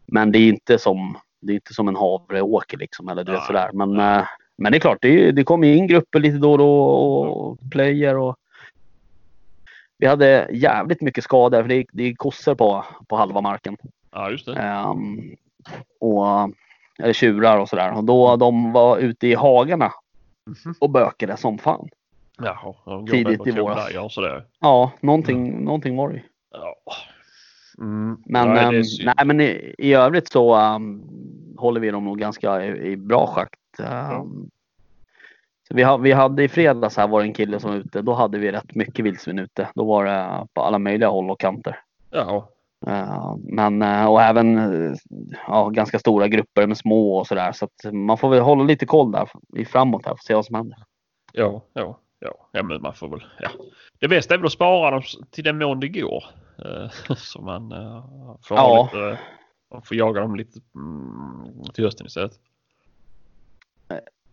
men det är inte som, det är inte som en havreåker liksom eller du vet sådär. Men, eh, men det är klart, det, det kommer in grupper lite då och då och plöjer och vi hade jävligt mycket skador för det är, det är kossor på, på halva marken. Ja, just det. Ehm, och, eller tjurar och sådär. Och då de var ute i hagarna Mhm. och bökade som fan. Jaha, de Tidigt i på våras. Ja, sådär. Ja, någonting, någonting var det ju. Ja. Mm. Men, nej, det ehm, nej, men i, i övrigt så ehm, håller vi dem nog ganska i, i bra schakt. Ehm, så vi, ha, vi hade i fredags här var det en kille som var ute. Då hade vi rätt mycket vildsvin ute. Då var det på alla möjliga håll och kanter. Ja, Men eh, och även eh, ja, ganska stora grupper med små och sådär. Så att man får väl hålla lite koll där framåt här för att se vad som händer. ja, ja, ja. Ja, men man får väl. Ja. Det bästa är väl att spara dem till den mån det går. Eh, *laughs* Så man eh, får, Ja. lite, man får jaga dem lite mm, till hösten istället.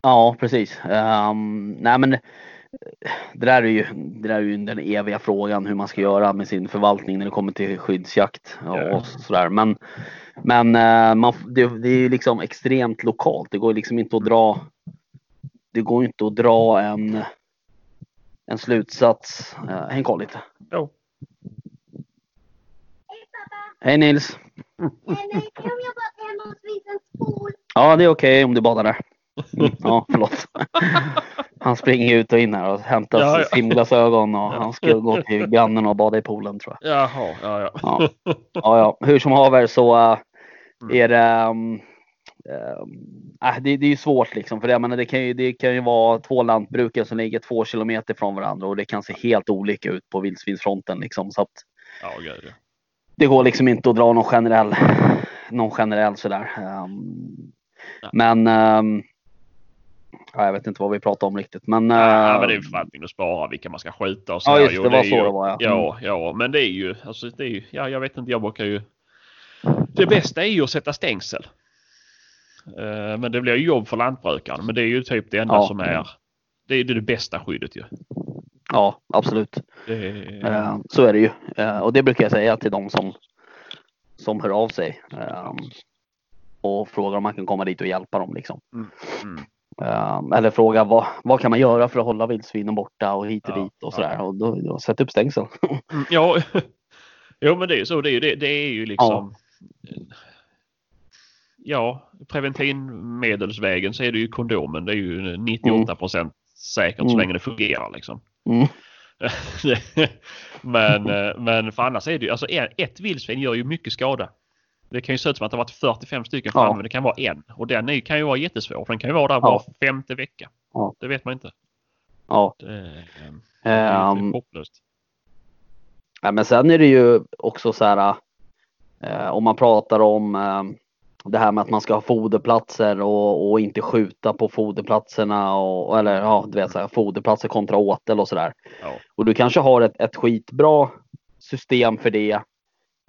Ja, precis. Ehm, nej, men eh, det där, är ju, det där är ju den eviga frågan hur man ska göra med sin förvaltning när det kommer till skyddsjakt och, sådär. Men, men eh, man, det, det är ju liksom extremt lokalt. Det går liksom inte att dra. Det går inte att dra en, en slutsats. Uh, häng koll lite. Ja. Hej Nils! En spol? Ja, det är okej om du badar där. Mm, ja, förlåt. Han springer ut och in här och hämtar Ja, ja. simglasögon och han ska gå till grannen och bada i poolen tror jag. Jaha, ja, ja. Ja, ja, ja. hur som haver så äh, Mm. är det um, äh, det, det är ju svårt liksom för det, menar, det, kan ju, det kan ju vara två lantbrukare som ligger två kilometer från varandra och det kan se helt olika ut på vildsvinsfronten liksom så att Ja, ja. det går liksom inte att dra någon generell, någon generell sådär. Um, men um, ja, jag vet inte vad vi pratar om riktigt. Men, Ja, uh, men det är förvaltning att spara vilka man ska skjuta och så Ja, just Jo, det, var är så ju, det var, ja. Ja, ja, men det är ju, alltså det är ju, ja, jag vet inte, jag brukar ju. Det bästa är ju att sätta stängsel. Eh, men det blir ju jobb för lantbrukaren. Men det är ju typ det enda Ja. som är. Det är det, det bästa skyddet ju. ja, absolut. Det är, Uh, så är det ju. Uh, och det brukar jag säga till de som, som hör av sig. Och frågar om man kan komma dit och hjälpa dem. Liksom. Mm, mm. Um, eller fråga vad, vad kan man göra för att hålla vildsvinen borta och hit och Ja, dit och ja. sådär. Och då, då sätt upp stängsel. Mm, Ja, *laughs* jo men det är ju så. Det är ju, det, det är ju liksom. Ja, preventivmedelsvägen så är det ju kondomen. Det är ju 98% säkert så Mm. länge det fungerar liksom. Mm. *laughs* men, eh, men för annars är det ju, alltså ett vildsvin gör ju mycket skada. Det kan ju se ut som att det har varit 45 stycken Ja. men det kan vara en. Och den kan ju vara jättesvår för den kan ju vara där Ja. var femte vecka. Ja. Det vet man inte. Ja. Det, eh, det är Um, hopplöst. Ja, men sen är det ju också så här. Eh, om man pratar om eh, det här med att man ska ha foderplatser och, och inte skjuta på foderplatserna och eller ja, du vet så här, foderplatser kontra åtel och sådär. Ja. Och du kanske har ett, ett skitbra system för det.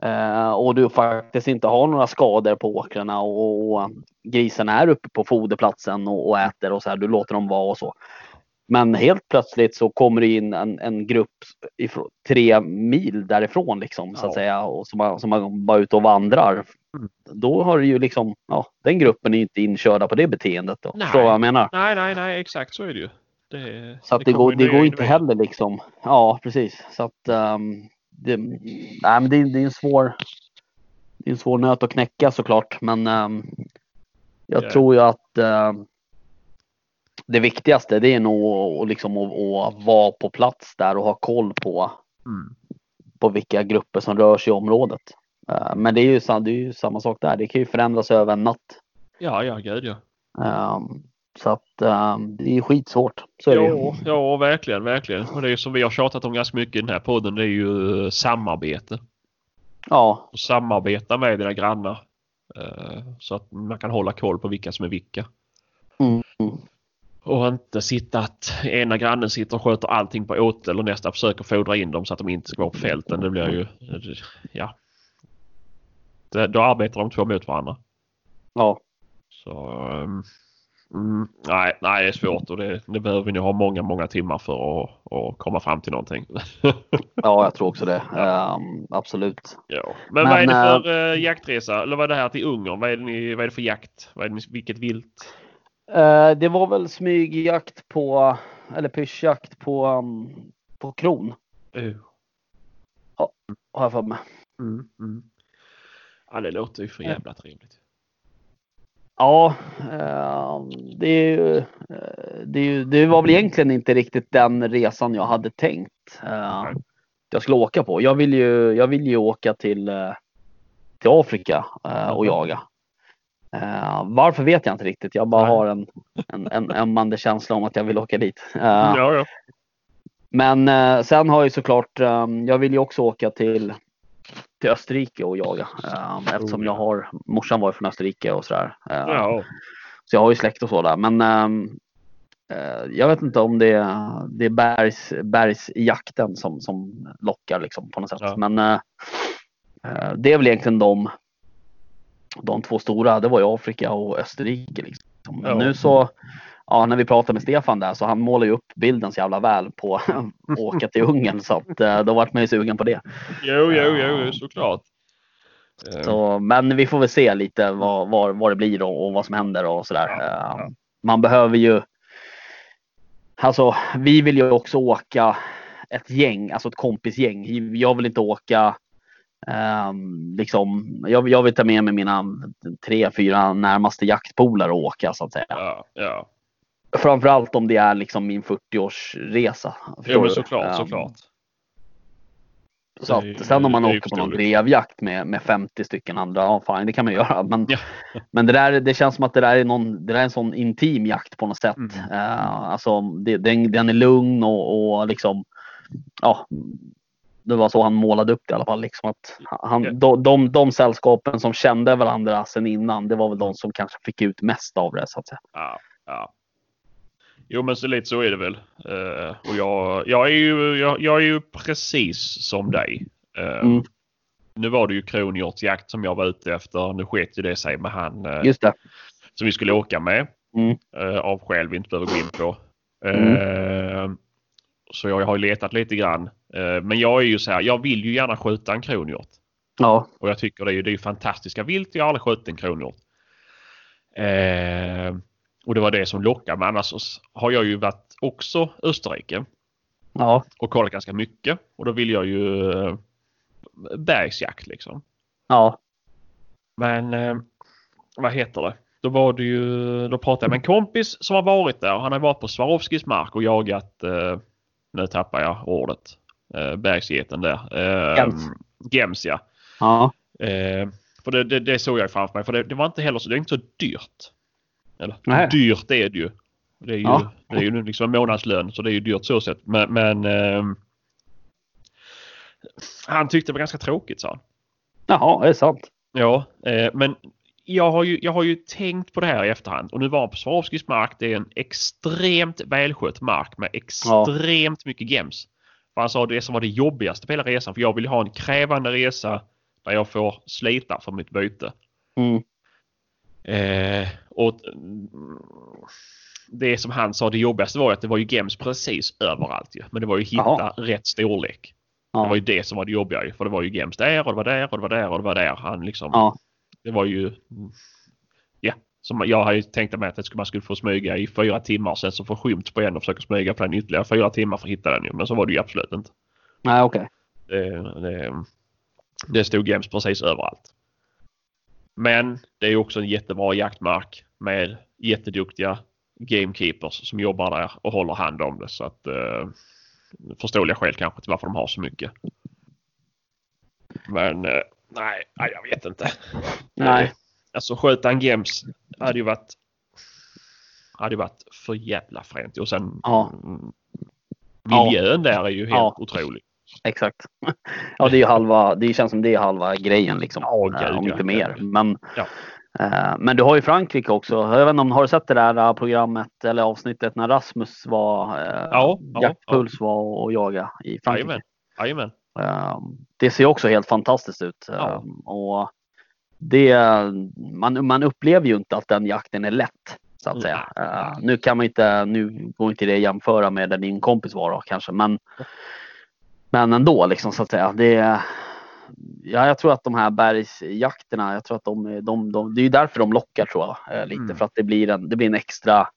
Eh, och du faktiskt inte har några skador på åkrarna och, och grisarna är uppe på foderplatsen och, och äter och så här. Du låter dem vara och så. Men helt plötsligt så kommer det in en, en grupp ifrån, tre mil därifrån liksom så att Ja. säga och som, som har bara ute och vandrar. Mm. Då har du ju liksom, ja, den gruppen är inte inkörda på det beteendet då. Nej. Förstår vad jag menar? Nej, nej, nej, exakt så är det ju. Det, Så att det, går, kommer det går inte heller liksom. Ja, precis. Så att ehm, det, nej, men det, är- det är en svår. Det är en svår nöt att knäcka såklart, men ehm, jag Ja. tror ju att ehm, det viktigaste det är nog att, liksom, att, att vara på plats där och ha koll på, Mm. på vilka grupper som rör sig i området. Eh, men det är, ju, det är ju samma sak där. Det kan ju förändras över en natt. Ja, ja, gud ja. Ehm, så att ehm, det är skitsvårt. Så är. Ja, ja, verkligen, verkligen. Och det är som vi har tjatat om ganska mycket i den här podden, det är ju eh, samarbete. Ja, Och samarbeta med dina grannar. eh, Så att man kan hålla koll på vilka som är vilka. Mm. Och inte sitta att ena grannen sitter och sköter allting på åtel och nästa försöker fodra in dem så att de inte ska vara på fälten. Det blir ju... Ja. Det, då arbetar de två mot varandra. ja. Så... ehm, Mm, nej, nej, det är svårt och det, det behöver nog ha många, många timmar för att, att komma fram till någonting. *laughs* Ja, jag tror också det. Ehm, absolut. ja. Men, Men, vad är det för uh, jaktresa? Eller vad är det här till Ungern? Vad är det, ni, vad är det för jakt? Vad är det, vilket vilt? Eh, det var väl smygjakt på, eller pyschjakt på, um, på kron, Uh. har jag för mig. Mm, mm. Ja, det låter ju för jävla trevligt. Ja, ehm, det, är eh, det, det var väl egentligen inte riktigt den resan jag hade tänkt eh, Nej. jag skulle åka på. Jag vill ju, jag vill ju åka till, eh, till Afrika eh, och jaga. Eh, varför vet jag inte riktigt. Jag bara Nej. har en, en, en ömmande känsla om att jag vill åka dit. *laughs* Ja, ja. Men sen har jag såklart, jag vill ju också åka till, till Österrike och jaga. Eh, eftersom jag ja. har, morsan var från Österrike och sådär. Eh, ja. Så jag har ju släkt och så där. Men ehm, eh, jag vet inte om det, är- det är bergs, bergsjakten som, som lockar liksom på något sätt. Ja. Men eh, eh, det är väl egentligen de, de två stora. Det var ju Afrika och Österrike. Liksom. Men Ja. nu så, ja, när vi pratade med Stefan där så han målar ju upp bilden så jävla väl på att *laughs* åka till Ungern. Så att, eh, då vart man ju sugen på det. Jo, jo, jo, såklart. Eh, Så, men vi får väl se lite vad, vad, vad det blir och, och vad som händer och sådär. Ja, ja. Eh, Man behöver ju. Alltså, vi vill ju också åka ett gäng, alltså ett kompisgäng. Jag vill inte åka. ehm, liksom, jag, jag vill ta med mig mina tre, fyra närmaste jaktpolare och åka så att säga. Ja, ja. Framförallt om det är liksom min 40-årsresa. Jo, förstår men du? såklart, Ehm, såklart. Så att, sen om man ju åker på någon drevjakt med, med 50 stycken andra, ja fine, det kan man *laughs* göra. Men, Ja. *laughs* men det, där, det känns som att det där är, någon, det där är en sån intim jakt på något sätt. Mm. Eh, alltså, det, den, den är lugn och, och liksom, ja, det var så han målade upp det i alla fall. Liksom att han, Ja. de, de, de sällskapen som kände varandra sedan innan, det var väl de som kanske fick ut mest av det så att säga. Ja, ja. Jo men så lite så är det väl. Eh, och jag, jag, är ju, jag, jag är ju precis som dig. Eh, Mm. Nu var det ju kronhjortsjakt som jag var ute efter. Nu sket ju det sig med han eh, Just det. som vi skulle åka med. Mm. Av skäl vi inte behöver gå in på. Eh, så jag har letat lite grann. Men jag är ju så här, jag vill ju gärna skjuta en kronhjort. Ja, Och jag tycker det är ju det är fantastiska vilt. Jag har aldrig skjutit en kronhjort. Och det var det som lockade mig. Annars så har jag ju varit också Österrike ja, och kollat ganska mycket. Och då vill jag ju eh, bergsjakt liksom. ja, Men eh, vad heter det? Då var det ju, då pratade jag med en kompis som har varit där. Han har varit på Swarovskis mark och jagat, eh, nu tappar jag ordet, eh, bergsgeten där. Eh, Gems. Gems ja. ja, Eh, för det, det, det såg jag framför mig. För det, det var inte heller så, det är inte så dyrt. Eller Nej. dyrt är det ju. Det är ju, Ja. det är ju liksom en månadslön så det är ju dyrt så sett. Men, men ehm, han tyckte det var ganska tråkigt sa han. Jaha, är det sant? Ja, eh, men jag har, ju, jag har ju tänkt på det här i efterhand och nu var på Swarovskis mark det är en extremt välskött mark med extremt mycket gems. För han sa det som var det jobbigaste på hela resan för jag vill ha en krävande resa där jag får slita för mitt byte. Mm. Eh, och mm, det som han sa det jobbigaste var att det var ju gems precis överallt ju. Men det var ju hitta Jaha. rätt storlek. Ja. Det var ju det som var det jobbiga ju. För det var ju gems där och det var där och det var där och det var där. Han liksom, Ja. Det var ju... Ja, som jag hade ju tänkt mig att man skulle få smyga i fyra timmar sen så få skymt på en och försöka smyga på den ytterligare fyra timmar för att hitta den ju. Men så var det ju absolut inte. Nej, okej. Det, det, det stod gems precis överallt. Men det är också en jättebra jaktmark med jätteduktiga gamekeepers som jobbar där och håller hand om det. Så att eh, förståeliga skäl kanske till varför de har så mycket. Men eh, nej, jag vet inte. Nej. Alltså sköta en gems hade ju varit hade varit för jävla fränt. Och sen Ja. miljön där är ju helt Ja. otrolig. Exakt. *laughs* Ja, det är ju halva, det känns som det är halva grejen liksom. Ja, Eh, gud, om ja. inte mer. Men, Ja. eh, men du har ju Frankrike också. Jag vet inte om har du sett det där eh, programmet eller avsnittet när Rasmus var, eh, Ja, ja, Jaktpuls var och, och jaga i Frankrike. Jajamän. Eh, det ser också helt fantastiskt ut. Ja. Eh, och det, man, man upplever ju inte att den jakten är lätt. Så att säga. Eh, nej. nu kan man inte, nu går inte det att jämföra med där din kompis var då, kanske. Men, men ändå liksom så att säga. Det, ja, jag tror att de här bergsjakterna, jag tror att de, de, de det är ju därför de lockar tror jag. eh, Lite Mm. för att det blir en, det blir en extra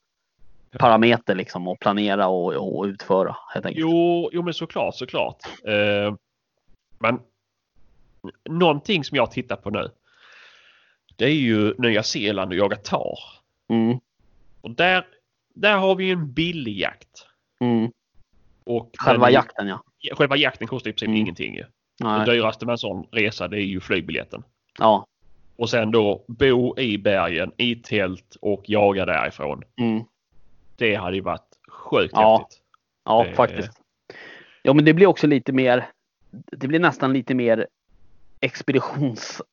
parameter liksom att planera och, och utföra helt enkelt. Jo, jo men såklart, såklart. Eh, men någonting som jag tittar på nu. Det är ju Nya Zeeland och jaga tar. Mm, Och där, där har vi ju en billig jakt. mm. Och Själva men- jakten ja. Själva jakten kostar i princip Mm. ingenting. ju. Nej. Det dyraste med en sån resa det är ju flygbiljetten. Ja. Och sen då bo i bergen i tält och jaga därifrån. Mm. Det hade ju varit sjukt Ja. häftigt. Ja, Det- faktiskt. Ja, men det blir också lite mer. Det blir nästan lite mer expeditionsartat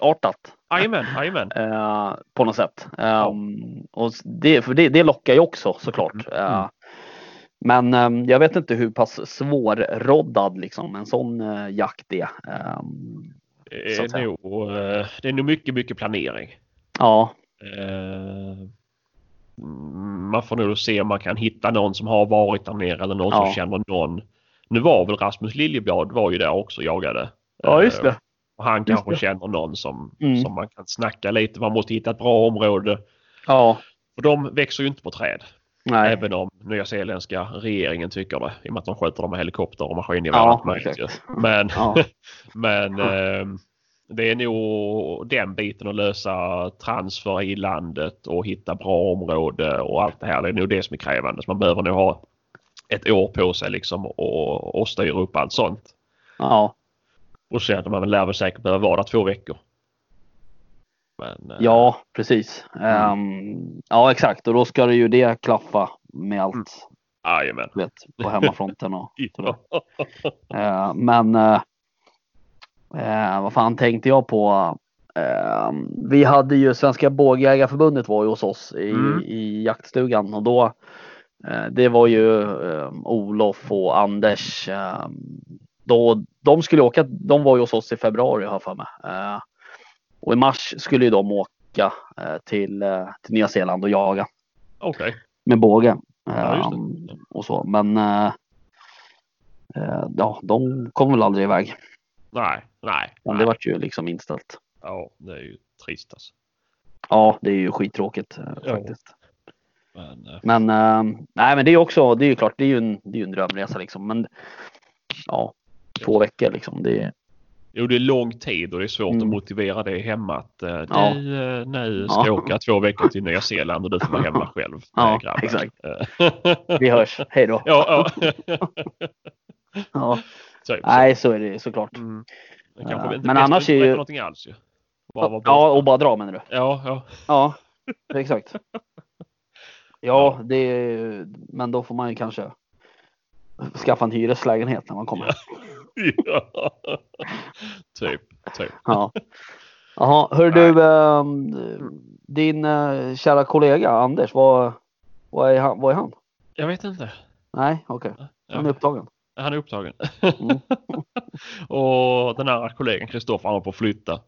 Ja, jajamän, jajamän. *laughs* eh, på något sätt. Ehm, och det, för det, det lockar ju också såklart. Mm. Eh, men ehm, jag vet inte hur pass svårroddad liksom en sån eh, jakt är. Ehm, Det är, nog, eh, det är nog mycket, mycket planering. ja, Eh, Man får nog se om man kan hitta någon som har varit där nere eller någon Ja. som känner någon. Nu var väl Rasmus Liljeblad var ju där också och jagade. ja just det. Och han Just kanske det. känner någon som, Mm. som man kan snacka lite. Man måste hitta ett bra område. Ja, För de växer ju inte på träd. Nej. Även om nya zeeländska regeringen tycker det. I och med att de sköter dem med helikopter och maskingevär. Ja. Men, Ja. *laughs* men eh, det är nog den biten att lösa transfer i landet och hitta bra område och allt det här. Det är nog det som är krävande. Så man behöver nog ha ett år på sig liksom och, och styra upp allt sånt. Ja, Och sen att man lär väl säkert behöva vara där två veckor. Men, eh, ja precis. Ehm, ja, exakt. Och då ska det ju det klaffa med allt. Mm. Jajamän. du vet, på hemmafronten och *laughs* sådär. Eh, men eh, eh, vad fan tänkte jag på? Eh, vi hade ju Svenska Bågjägarförbundet var ju hos oss i, Mm. i jaktstugan och då det var ju eh, Olof och Anders. Då, de skulle åka, de var ju hos oss i februari har jag för mig. Och i mars skulle ju de åka eh, till, eh, till Nya Zeeland och jaga Okej. med båge. Ja. Ehm, och så. Men eh, ja, de kom väl aldrig iväg. Nej, nej. Men nej. det vart ju liksom inställt. Ja, det är ju trist alltså. Ja, det är ju skittråkigt faktiskt. Men, eh, Men eh, nej, men det är också, det är ju klart, det är ju en, det är ju en drömresa liksom. Men ja, två veckor liksom. Det är, jo, det är lång tid och det är svårt Mm. att motivera det hemma att eh, Ja. du, eh, nu ska Ja. jag åka två veckor till Nya Zeeland och du får vara hemma *laughs* själv. Ja, Nej, grabbar. exakt. Eh, vi hörs, hej då. *laughs* ja, ja. *laughs* Så. nej, så är det såklart. Mm. Inte men annars är ju- någonting alls ju. Bara Ja, och bara dra menar du? ja, ja. Ja, exakt. Ja, det är, men då får man ju kanske skaffa en hyreslägenhet när man kommer. ja. *laughs* *laughs* typ, typ. Ja. Jaha, hör du, ehm, din eh, kära kollega Anders, vad, vad, är han, vad är han? Jag vet inte. Nej, okej. Han är upptagen. han är upptagen. Mm. *laughs* och den här kollegan Kristoffer han var på att flytta.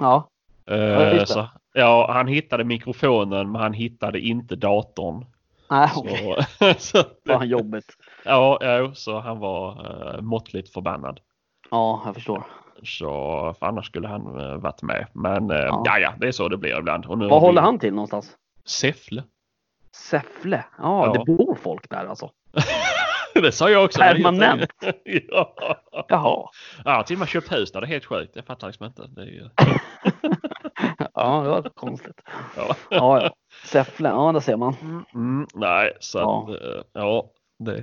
Ja, Eh, så, ja, han hittade mikrofonen men han hittade inte datorn. nej Så, okej. så, att- Vad jobbigt. Ja, ja, så han var uh, måttligt förbannad. Ja, jag förstår. Så för annars skulle han uh, varit med. Men uh, Ja. ja. ja, det är så det blir ibland. Och nu Var har vi håller han till någonstans? Säffle. Säffle? Ja, Ja. det bor folk där alltså. *laughs* det sa jag också. Permanent? *laughs* ja. Jaha. Ja, till och med köpt hus där. Det är helt sjukt. Jag fattar liksom inte. Det är ju... *laughs* Ja, det var konstigt. ja. Ja, ja. Säffle, ja där ser man. Mm, nej, så Ja. att, eh, ja. Det,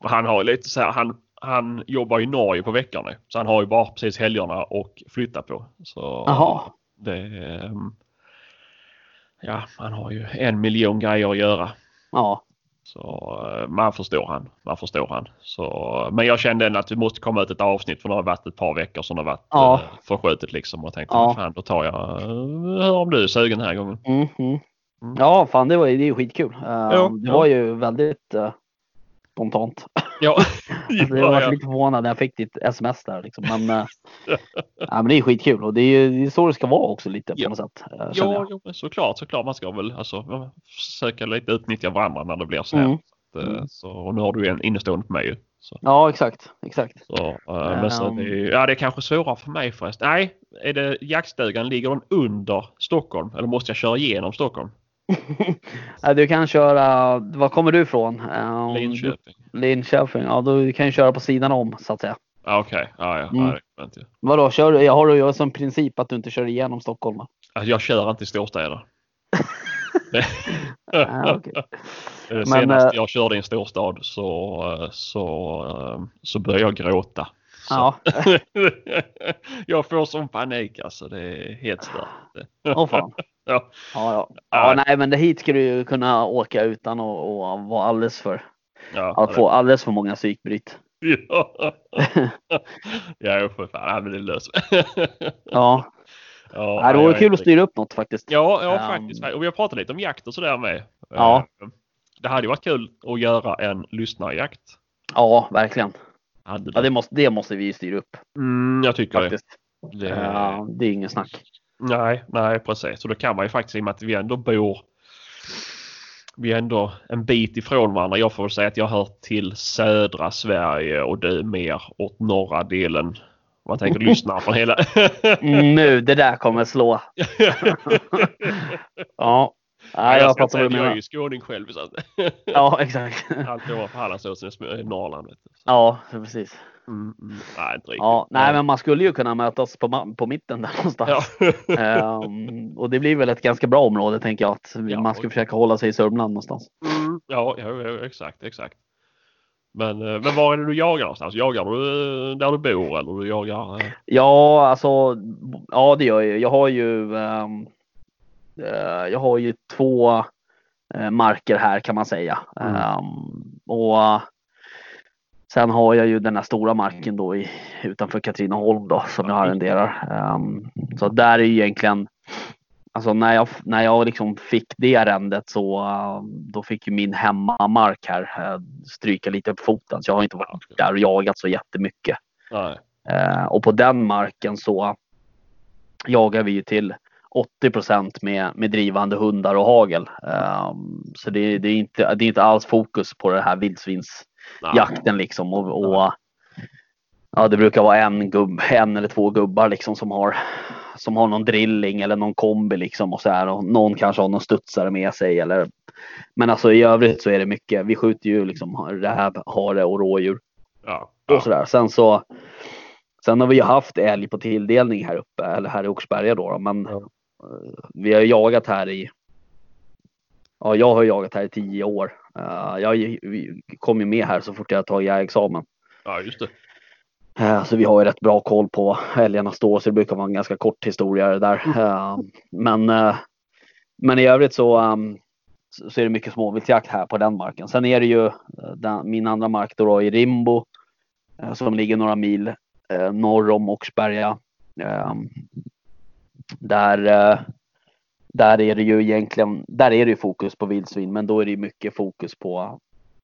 han har lite så här, han, han jobbar i Norge på veckan nu. Så han har ju bara precis helgerna och flytta på. Så Jaha. det, ja, han har ju en miljon grejer att göra. Ja, Så eh, man förstår han. Man förstår han. Så, men jag kände ändå att det måste komma ut ett avsnitt för det har varit ett par veckor som det har varit Ja. eh, förskjutet liksom. Och tänkte, Ja. fan då tar jag, eh, hör om du är sugen den här gången. mm, mm. Mm. ja fan det var det är ju skitkul. Uh, Ja, det ja. var ju väldigt uh, spontant. Ja, *laughs* *laughs* Alltså, jag ja, var ja. lite förvånad när jag fick ditt sms där liksom. Men, *laughs* ja, men det är skitkul och det är det är så det ska vara också lite på Ja. något sätt. Känner Ja, men såklart, såklart. Man ska väl alltså, försöka lite utnyttja varandra när det blir så här. Mm. Så, att, Mm. så, och nu har du en innestående på mig ju. Så, ja exakt, exakt. så, eh, men så Um. det, är- ja, det är kanske svårare för mig förresten. Nej, är det jaktstugan, ligger den under Stockholm? Eller måste jag köra igenom Stockholm? *laughs* Du kan köra, var kommer du ifrån? Um, Linköping? Linköping, ja då kan du köra på sidan om så att säga. Okej, ja, Mm. ja, jag. Vadå, kör du, jag har du som princip att du inte kör igenom Stockholm? Alltså, jag kör inte i storstäder. *laughs* *laughs* Ja, okej. Det Men, Senast eh, jag körde i en storstad så, eh, så, så började jag gråta. Så. Ja, jag får sån panik alltså. Det är helt stört. åh fan. Ja. Ja, ja. Nej men det hit ska du ju kunna åka utan att att vara alldeles för, att få alldeles för många psykbryt. ja. *laughs* ja, för fan. Men det löser Ja, ja, nej, det vore kul att styra upp något faktiskt. Ja, ja Um, faktiskt. Och vi har pratat lite om jakt och sådär med. Ja. Eh, Det hade ju varit kul att göra en lyssnarjakt. Ja, verkligen. Hade Ja, det, måste, det måste vi ju styra upp Mm, jag tycker faktiskt. det. det Ja, det är ingen snack. Nej, nej precis. Så då kan man ju faktiskt i och med att vi ändå bor vi är ändå en bit ifrån varandra. Jag får väl säga att jag hör till södra Sverige och du mer åt norra delen. Man tänker lyssna från hela... *laughs* Nu, det där kommer slå. *laughs* Ja, nej, jag, jag ska säga att jag är ju skåning själv. Så Ja, exakt. allt ovanför Hallandsåsen är Norrland. Ja, precis. Mm, mm, nej, inte riktigt. Ja, nej, men man skulle ju kunna mötas på, på mitten där någonstans. Ja. *laughs* Ehm, och det blir väl ett ganska bra område tänker jag att Ja, man ska och- försöka hålla sig i Sörmland någonstans. Mm, ja, ja, ja, exakt, exakt. Men, eh, men var är det du jagar någonstans? Jagar du eh, där du bor eller du jagar? eh, Ja, alltså, ja det gör jag. Jag har ju, ehm, eh, jag har ju två eh, marker här kan man säga. Mm. Ehm, och sen har jag ju den här stora marken då i, utanför Katrineholm då som jag arrenderar. Ehm, så där är ju egentligen Alltså när jag, när jag liksom fick det arrendet så eh, då fick ju min hemmamark här eh, stryka lite på foten. Så jag har inte varit där och jagat så jättemycket. Nej. Eh, och på den marken så jagar vi ju till 80 med, med drivande hundar och hagel. Eh, så det, det, är inte, det är inte alls fokus på det här vildsvinsjakten Nej. liksom. Och, och, ja, det brukar vara en, gubb, en eller två gubbar liksom som har som har någon drilling eller någon kombi liksom och så här och någon kanske har någon studsare med sig eller men alltså i övrigt så är det mycket. Vi skjuter ju liksom räv, hare och rådjur Ja. och sådär. Sen så Sen har vi ju haft älg på tilldelning här uppe, eller här i Oxberga då. då, Men Ja. eh, vi har jagat här i Ja, jag har jagat här i tio år. Eh, jag kom ju med här så fort jag tagit jägarexamen. ja, just det. Eh, Så vi har ju rätt bra koll på älgarna står så det brukar vara en ganska kort historia det där. Eh, Men, men i övrigt så, um, så så är det mycket småviltsjakt här på den marken. Sen är det ju min andra mark då, i Rimbo som ligger några mil norr om Oxberga. Eh, där, där är det ju egentligen, där är det ju fokus på vildsvin, men då är det ju mycket fokus på,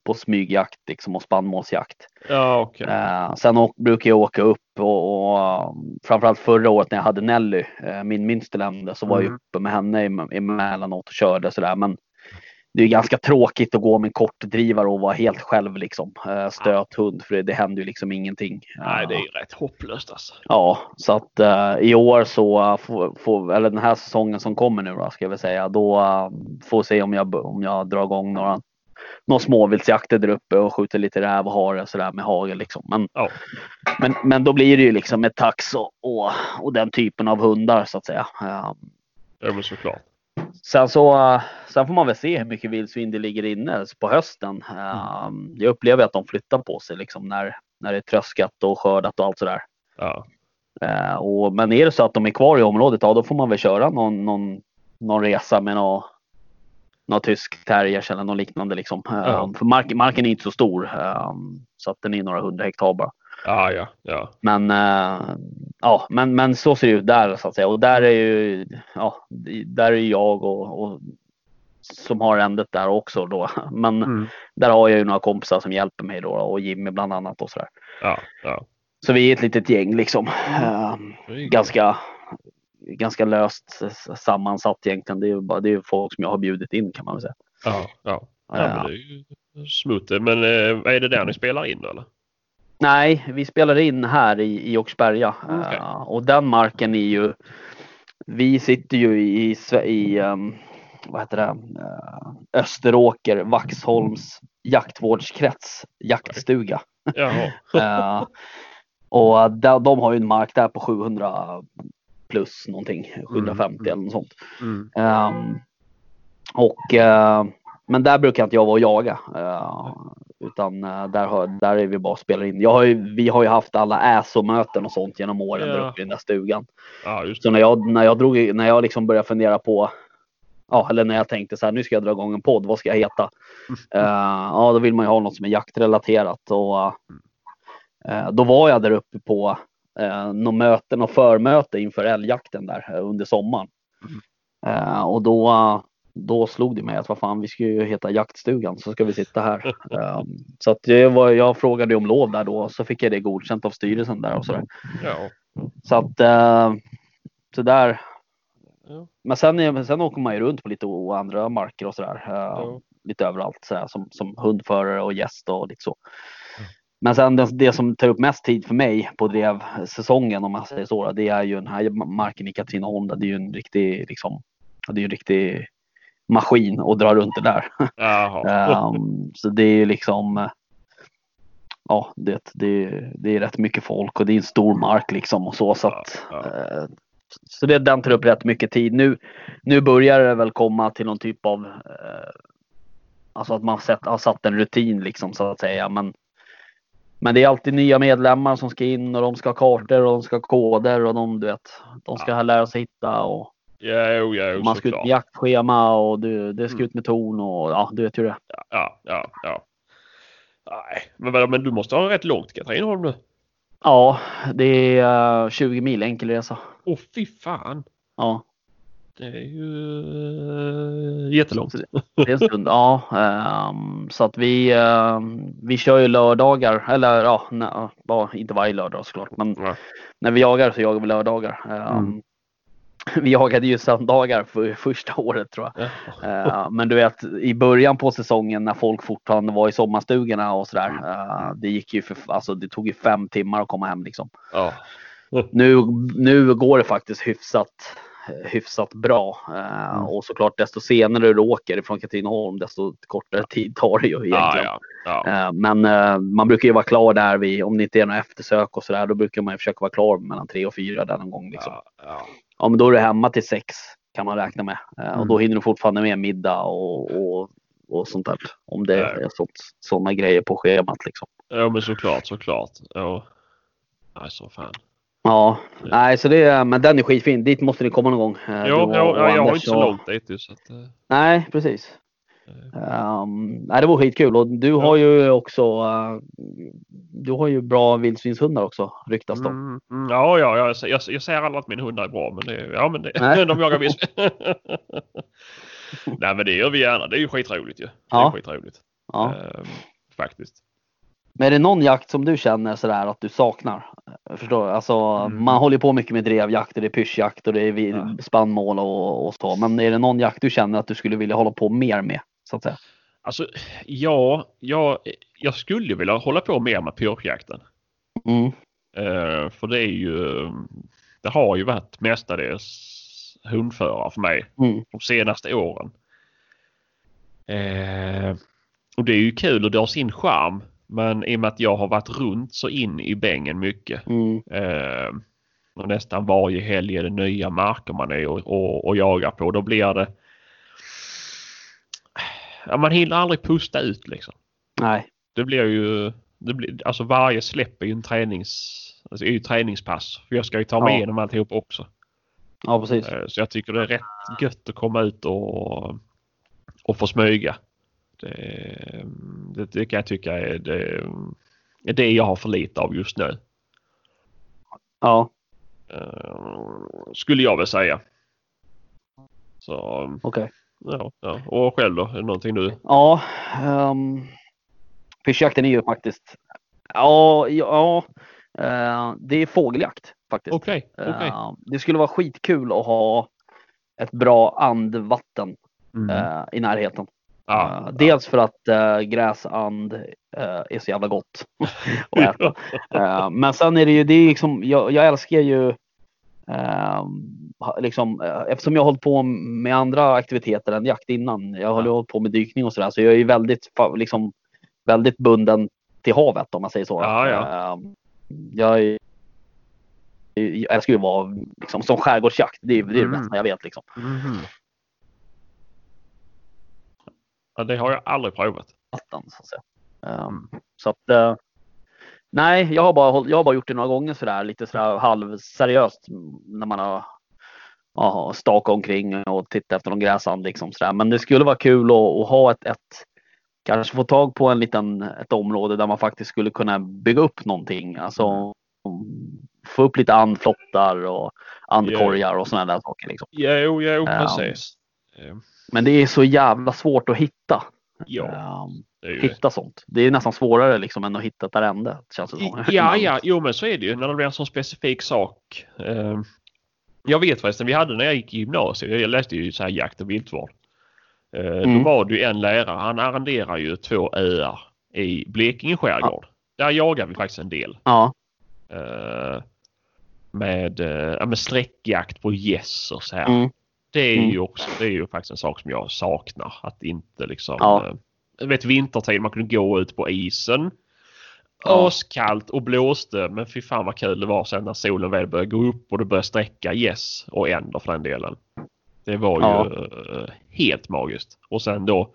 på smygjakt liksom och spannmålsjakt. Ja, okej. Eh, sen å- brukar jag åka upp och, och framförallt förra året när jag hade Nelly, eh, min minsterlände, så var jag Mm. uppe med henne em- emellanåt och körde sådär. Men det är ganska tråkigt att gå med en kortdrivare och vara helt själv liksom. Eh, stöthund, för det, det händer ju liksom ingenting. Nej, det Eh, är ju rätt hopplöst alltså. Ja, så att eh, i år så uh, får, får, eller den här säsongen som kommer nu då ska jag väl säga, då uh, får se om jag, om jag drar igång några, några småviltsjakter där uppe och skjuter lite räv och hare sådär med hagel liksom. Men, Ja. men, men då blir det ju liksom med tax och, och, och den typen av hundar så att säga. Eh, Ja, men såklart. Sen så sen får man väl se hur mycket vildsvin det ligger inne på hösten. Eh, Jag upplever att de flyttar på sig liksom när, när det är tröskat och skördat och allt sådär. Ja. Eh, och, men är det så att de är kvar i området, ja då får man väl köra någon, någon, någon resa med någon, någon tysk terriers eller något liknande. Liksom. Ja. För mark, marken är inte så stor, så att den är några hundra hektar bara. Ja, ja, ja. Men, eh, ja, men, men så ser det ut där så att säga. Och där är ju, ja, där är jag och, och som har ändet där också då. *laughs* Men Mm. där har jag ju några kompisar som hjälper mig då och Jimmy bland annat och sådär. Ja, ja. Så vi är ett litet gäng liksom. Är ju- ganska, ganska löst sammansatt egentligen. Det är ju bara, det är folk som jag har bjudit in kan man väl säga. Ja, ja. ja Ja. men det är ju smooth. Men eh, är det där ni spelar in eller? Nej, vi spelar in här i, i Oxberga Okej. Eh, och den marken är ju. Vi sitter ju i, i ehm, vad heter det? Eh, Österåker, Vaxholms jaktvårdskrets jaktstuga. *laughs* Eh, och de, de har ju en mark där på 700 plus någonting, 750 Mm. eller något sånt. Mm. Ehm, och, eh, men där brukar inte jag vara och jaga. eh, utan eh, där, har, där är vi bara och spelar in. Jag har ju, vi har ju haft alla ASO-möten och sånt genom åren där Ja. uppe i den där stugan. Ja, Så när jag, när jag, drog, när jag liksom började fundera på, ja, eller när jag tänkte så här, nu ska jag dra igång en podd, vad ska jag heta? *laughs* Eh, ja, då vill man ju ha något som är jaktrelaterat. Och, eh, då var jag där uppe på uh, något möten och förmöte inför älgjakten där eh, under sommaren. Eh, och då, då slog det mig att vad fan, vi ska ju heta jaktstugan så ska vi sitta här. *laughs* Eh, så att jag, var, jag frågade om lov där då så fick jag det godkänt av styrelsen där och sådär. Ja. Så att eh, så där. Ja. Men sen, sen åker man ju runt på lite andra marker och sådär. eh, Ja. Lite överallt sådär, som, som hundförare och gäst och lite så. Men sen det, det som tar upp mest tid för mig på drevsäsongen om man säger så. Det är ju den här marken i Katrineholm. Det är ju en riktig liksom. Det är ju en riktig maskin att dra runt det där. *laughs* Ehm, så det är ju liksom. eh, Ja, det, det, det är rätt mycket folk och det är en stor mark liksom och så. så att, Ja, ja. eh, så det, den tar upp rätt mycket tid. Nu, nu börjar det väl komma till någon typ av. Eh, alltså att man sett, har satt en rutin liksom så att säga. Men, men det är alltid nya medlemmar som ska in och de ska ha kartor och de ska ha koder och de, du vet, de ska lära sig hitta och Ja, jo, ja, jo, man ska ut med jaktschema och du, det ska Mm. ut med ton och ja, du vet hur det. Ja, ja, ja. Nej, men, men du måste ha rätt långt Katrineholm nu. Ja, det är eh, 20 mil enkel resa. Åh fy fan. Ja, Det är ju uh, jättelångt. Det är en stund. ja, ehm, så att vi, ehm, vi kör ju lördagar, eller ja, nej, inte varje lördag såklart, men Ja. när vi jagar så jagar vi lördagar. Ehm, Mm. *laughs* Vi jagade ju söndagar för första året tror jag. Ja. Eh, men du vet i början på säsongen när folk fortfarande var i sommarstugorna och sådär. eh, det gick ju för, alltså det tog ju fem timmar att komma hem liksom. Ja. Nu, nu går det faktiskt hyfsat, hyfsat bra. Eh, Mm. Och såklart desto senare du åker ifrån Katrineholm desto kortare tid tar det ju egentligen. Ja, ja, ja. Eh, Men eh, man brukar ju vara klar där vid, om det inte är några eftersök och sådär, då brukar man ju försöka vara klar mellan tre och fyra där någon gång. Liksom. ja, ja. Men då är du hemma till sex kan man räkna med. Mm. Och då hinner du fortfarande med middag och, och, och sånt där. Om det är sånt, sådana grejer på schemat liksom. Ja, men såklart, såklart. Ja. Nej, så fan. Ja, Ja. nej så det men den är skitfin. Dit måste ni komma någon gång. eh, Jo, du jo, och ja, jag har inte så och- långt dit ju, så att, eh, Nej, precis. Um, nej, det var skitkul och du har ju också uh, du har ju bra vildsvinshundar också ryktas det Mm, mm, ja, ja, jag, jag, jag säger aldrig att min hundar är bra, men det, ja, men det, *laughs* de jagar vildsvin. *laughs* Nej, men det gör vi gärna. Det är ju skitroligt ju. Det Ja. är skitroligt. Ja. Ehm, faktiskt. Men är det någon jakt som du känner sådär att du saknar? Jag Förstår? Alltså, Mm. Man håller på mycket med drevjakt och det är pyrschjakt och det är Ja. spannmål och, och så. Men är det någon jakt du känner att du skulle vilja hålla på mer med? Så att säga? Alltså, ja, jag, jag skulle vilja hålla på mer med pyrschjakten. Mm. Eh, för det är ju, det har ju varit mestadels hundförare för mig Mm. de senaste åren. Eh, och det är ju kul och det har sin charm. Men i och med att jag har varit runt så in i bängen mycket. Mm. Eh, och nästan varje helg är det nya marker man är och, och, och jagar på. Då blir det... Ja, man hinner aldrig pusta ut liksom. Nej. Det blir ju... Det blir, alltså varje släpp är ju en tränings... Alltså är ju träningspass. För jag ska ju ta mig Ja. igenom alltihop också. Ja precis. Eh, Så jag tycker det är rätt gött att komma ut och, och få smyga. Det, det, det kan jag tycka är det, är det jag har för lite av just nu. Ja Eh, skulle jag väl säga. Så okej. ja, ja. Och själv då? Är det någonting du? Ja. Um, pyrschjakten är ju faktiskt. Ja, ja. eh, det är fågeljakt faktiskt. Okej, okej. Eh, det skulle vara skitkul att ha ett bra andvatten Mm. eh, i närheten. Ja, Eh, dels för att uh, gräsand eh, är så jävla gott *laughs* att äta. Eh, men sen är det ju, det är liksom, jag, jag älskar ju liksom, eftersom jag har hållit på med andra aktiviteter än jakt innan. Jag har Ja. hållit på med dykning och sådär så jag är ju väldigt, liksom, väldigt bunden till havet om man säger så. Ja, ja. Jag, är- jag älskar ju att vara liksom, som skärgårdsjakt. Det är det, är det Mm. bästa jag vet. Liksom. Mhm. Ja, det har jag aldrig provat. vatten. Så att, säga. Ehm, så att eh, nej, jag har, bara, jag har bara gjort det några gånger sådär lite sådär halvseriöst när man har ja, stakat omkring och tittat efter någon gräsand liksom sådär. Men det skulle vara kul att, att ha ett, ett kanske få tag på en liten, ett område där man faktiskt skulle kunna bygga upp någonting. Alltså få upp lite andflottar och andkorgar och sådana där saker. Liksom. Jo, jo, Ja. precis. Eh, Men det är så jävla svårt att hitta. Ja, Ehm, det hitta sånt. Det är nästan svårare liksom än att hitta ett arrende. Känns det som. Ja, *laughs* ja, jo men så är det ju när det blir en sån specifik sak. Eh, jag vet förresten, vi hade när jag gick i gymnasiet, jag läste ju så här jakt och viltvård. Eh, Då Mm. var det ju en lärare, han arrenderar ju två öar i Blekinge skärgård. Där jagar vi faktiskt en del. Ja, med, eh, ja, med sträckjakt på gäss och så här. mm, Det är Mm. ju också, det är ju faktiskt en sak som jag saknar. Att inte liksom... Ja. Eh, vet vintertid man kunde gå ut på isen. Ja. Askallt och blåste men fy fan vad kul det var sen när solen väl började gå upp och det började sträcka gäss och änder för den delen. Det var ju Ja. eh, helt magiskt. Och sen då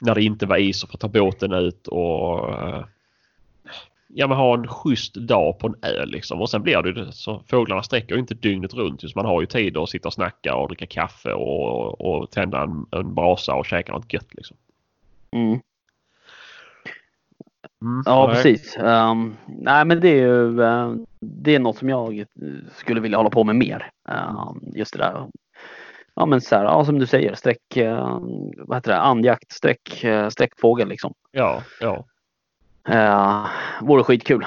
när det inte var is och få ta båten ut och eh, ja, men ha en schysst dag på en ö liksom. Och sen blir det ju så fåglarna sträcker ju inte dygnet runt. Just man har ju tid att sitta och snacka och dricka kaffe och, och tända en, en brasa och käka något gött liksom. mm. Mm, ja nej. precis. Ehm, nej men det är ju eh, det är något som jag eh, skulle vilja hålla på med mer. Ehm, just det där. Ja men så här, ja, som du säger, sträck, uh, vad heter det, andjakt, sträck, uh, sträckfågel liksom. Ja, ja. Uh, vore skitkul.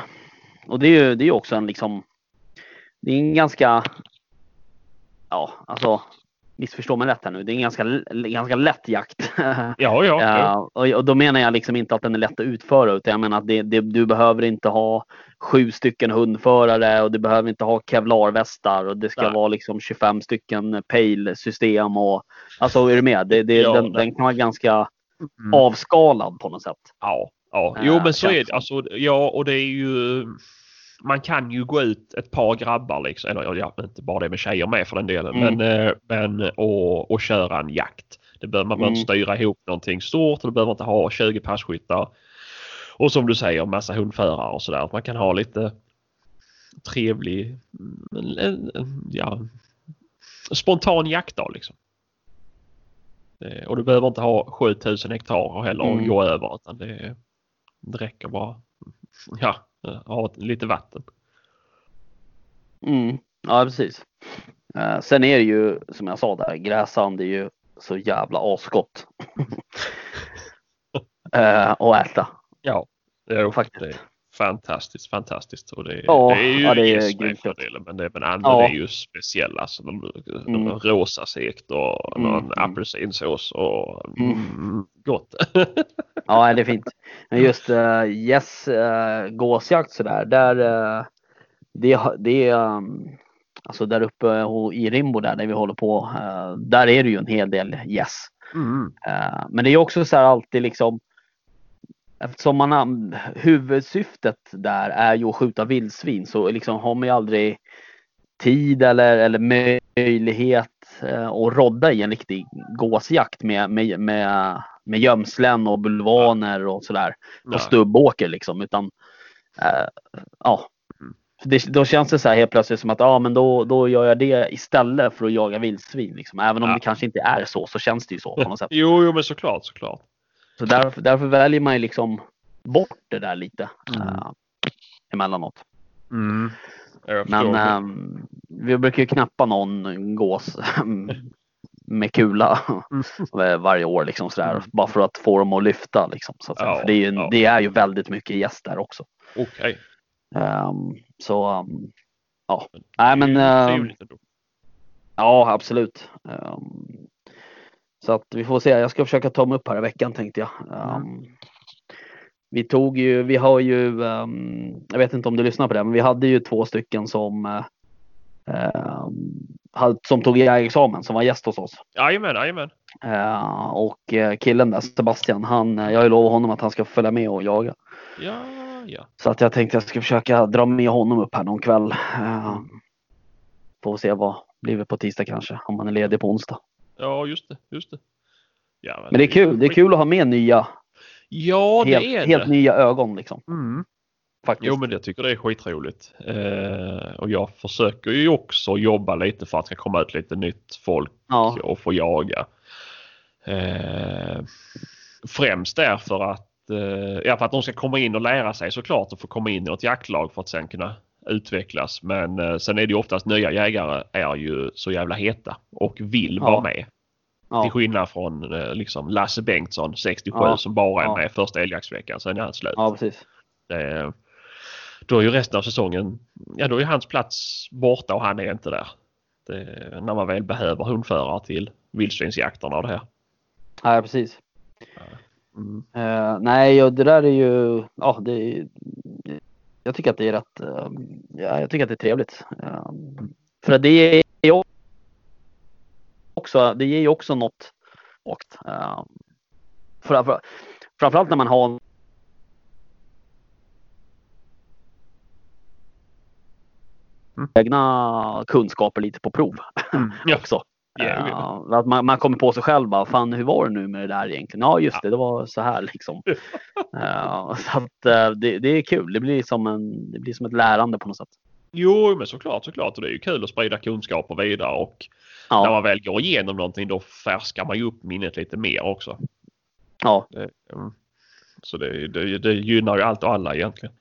Och det är ju det är också en liksom, det är en ganska, ja alltså missförstå mig rätt här nu, det är en ganska, ganska lätt jakt. *laughs* Ja, ja. ja. Ja, och, och då menar jag liksom inte att den är lätt att utföra utan jag menar att det, det, du behöver inte ha sju stycken hundförare och du behöver inte ha kevlarvästar och det ska Nej. vara liksom 25 stycken pejlsystem och alltså är du med? Det, det, Ja, den, den kan vara ganska Mm. avskalad på något sätt. Ja, ja. Jo men så är det. Alltså, ja och det är ju... Man kan ju gå ut ett par grabbar liksom. Eller ja, inte bara det med tjejer med för den delen. Mm. Men, eh, men och, och köra en jakt. Det behöver, man Mm. inte styra ihop någonting stort. och Du behöver inte ha 20 passkyttar. Och som du säger massa hundförare och sådär. Man kan ha lite trevlig, mm, ja, spontan jaktdag liksom. Det, och du behöver inte ha 7000 hektar heller och Mm. gå över utan det, det räcker bara ja, ha lite vatten. Mm. Ja, precis. Eh, sen är det ju som jag sa där, gräsand är ju så jävla asgott. *laughs* eh, att äta. Ja, det är, Faktiskt. det fantastiskt, fantastiskt. Och det, är- Ja, det är ju ja, det är gäss fördelen men, det, men andra Ja. är ju speciella. Alltså, de, de Mm. rosa sekt och Mm, någon mm. apelsinsås och Mm. mm, gott. *laughs* Ja, det är fint. Men just uh, yes, uh, gåsjakt sådär, där uh, det, det är um, alltså där uppe i Rimbo där, där vi håller på, eh, där är det ju en hel del yes. Mm. Eh, men det är också så här alltid liksom Eftersom man huvudsyftet där är ju att skjuta vildsvin så liksom har man ju aldrig tid eller, eller möjlighet eh, att rodda i en riktig gåsjakt med, med, med, med gömslen och bulvaner och sådär. Och stubbåker liksom. Utan eh, ja. Mm. Det, då känns det så här helt plötsligt som att ja, men då, då gör jag det istället för att jaga vildsvin. Liksom. Även om Ja. det kanske inte är så, så känns det ju så på något sätt. Jo, jo, men såklart, såklart. Så därför, därför väljer man ju liksom bort det där lite Mm. uh, emellanåt. Mm. Men förstår. ehm, vi brukar ju knappa någon gås *laughs* med kula Mm. *laughs* varje år liksom sådär. Mm. Bara för att få dem att lyfta liksom. Så att. Ja, för det är, ju, ja. det är ju väldigt mycket gäst där också. Okej. Ehm, så ehm, ja, nej men ändå. ja absolut. Ehm, så att vi får se. Jag ska försöka ta mig upp här i veckan tänkte jag. Ehm, vi tog ju, vi har ju, ehm, jag vet inte om du lyssnar på det, men vi hade ju två stycken som ehm, hade- som tog jägarexamen som var gäst hos oss. Jajamän, jajamän. Eh, och eh, killen där, Sebastian, han, eh, jag har ju lovat honom att han ska följa med och jaga. Ja, ja. Så att jag tänkte jag ska försöka dra med honom upp här någon kväll. Uh, får se vad blir det på tisdag kanske, om han är ledig på onsdag. Ja, just det, just det. Ja, Men det är kul, det är kul att ha med nya, Ja, det helt, är helt det. nya ögon liksom. Mm. Faktiskt. Jo, men jag tycker det är skitroligt. Eh, och jag försöker ju också jobba lite för att det ska komma ut lite nytt folk ja, och få jaga. Eh, främst därför att, eh, ja, för att de ska komma in och lära sig såklart och få komma in i ett jaktlag för att sen kunna utvecklas. Men eh, sen är det ju oftast nya jägare är ju så jävla heta och vill Ja. vara med. ja, Till skillnad från eh, liksom Lasse Bengtsson 67 Ja. som bara är Ja. med första älgjaktsveckan. Sen är han slut. ja, precis. Det, då är ju resten av säsongen, ja då är hans plats borta och han är inte där. Det, när man väl behöver hundförare till vildsvinsjakterna och det här. Ja, precis. Mm. Eh, nej, och det där är ju, ja, det är, jag tycker att det är rätt, eh, ja, jag tycker att det är trevligt. Eh, för det är ju också, det ger ju också något åkt. Uh, för, för, framförallt när man har Mm. egna kunskaper lite på prov Ja, *laughs* också. Eh, att man, man kommer på sig själv bara, fan hur var det nu med det där egentligen? Ja just det, det var så här liksom. *laughs* Eh, så att eh, det, det är kul, det blir, som en, det blir som ett lärande på något sätt. Jo, men såklart, såklart. Och det är ju kul att sprida kunskaper vidare och när Ja, man väl går igenom någonting då färskar man ju upp minnet lite mer också. ja, Det, mm. Så det, det, det gynnar ju allt och alla egentligen.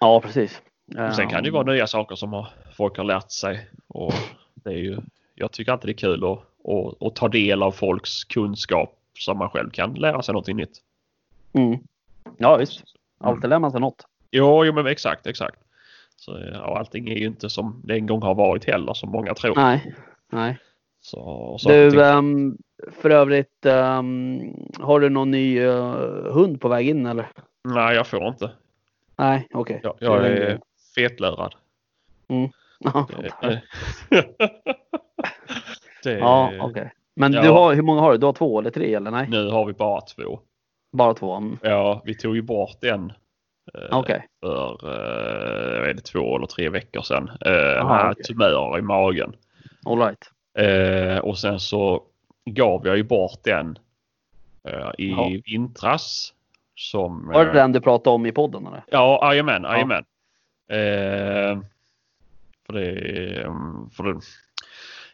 ja precis. Och Sen kan det ju Eh, vara nya saker som har, folk har lärt sig. Och det är ju, jag tycker alltid det är kul att, att, att ta del av folks kunskap så man själv kan lära sig någonting nytt. Mm. Ja visst, alltid lär man sig något. Jo, jo men exakt, exakt. Så, ja, allting är ju inte som det en gång har varit heller som många tror. Nej, nej. Så, så Du, ehm, för övrigt, ehm, har du någon ny eh, hund på väg in eller? Nej, jag får inte. Nej, okej. Jag, jag är fetlurad. *laughs* Det- *laughs* *laughs* det, ja okej. Men ja. du har, hur många har du? Du har två eller tre eller nej? Nu har vi bara två. Bara två? Mm. Ja, vi tog ju bort en eh, Okej. för eh, vet inte, två eller tre veckor sedan. Eh, Aha, hade okej. tumörer i magen. All right. Eh, och sen så gav jag ju bort den eh, i Jaha. vintras. Som, Var det eh, den du pratade om i podden eller? Ja, jajamän, Ja. jajamän. Eh, för det, mm, för det,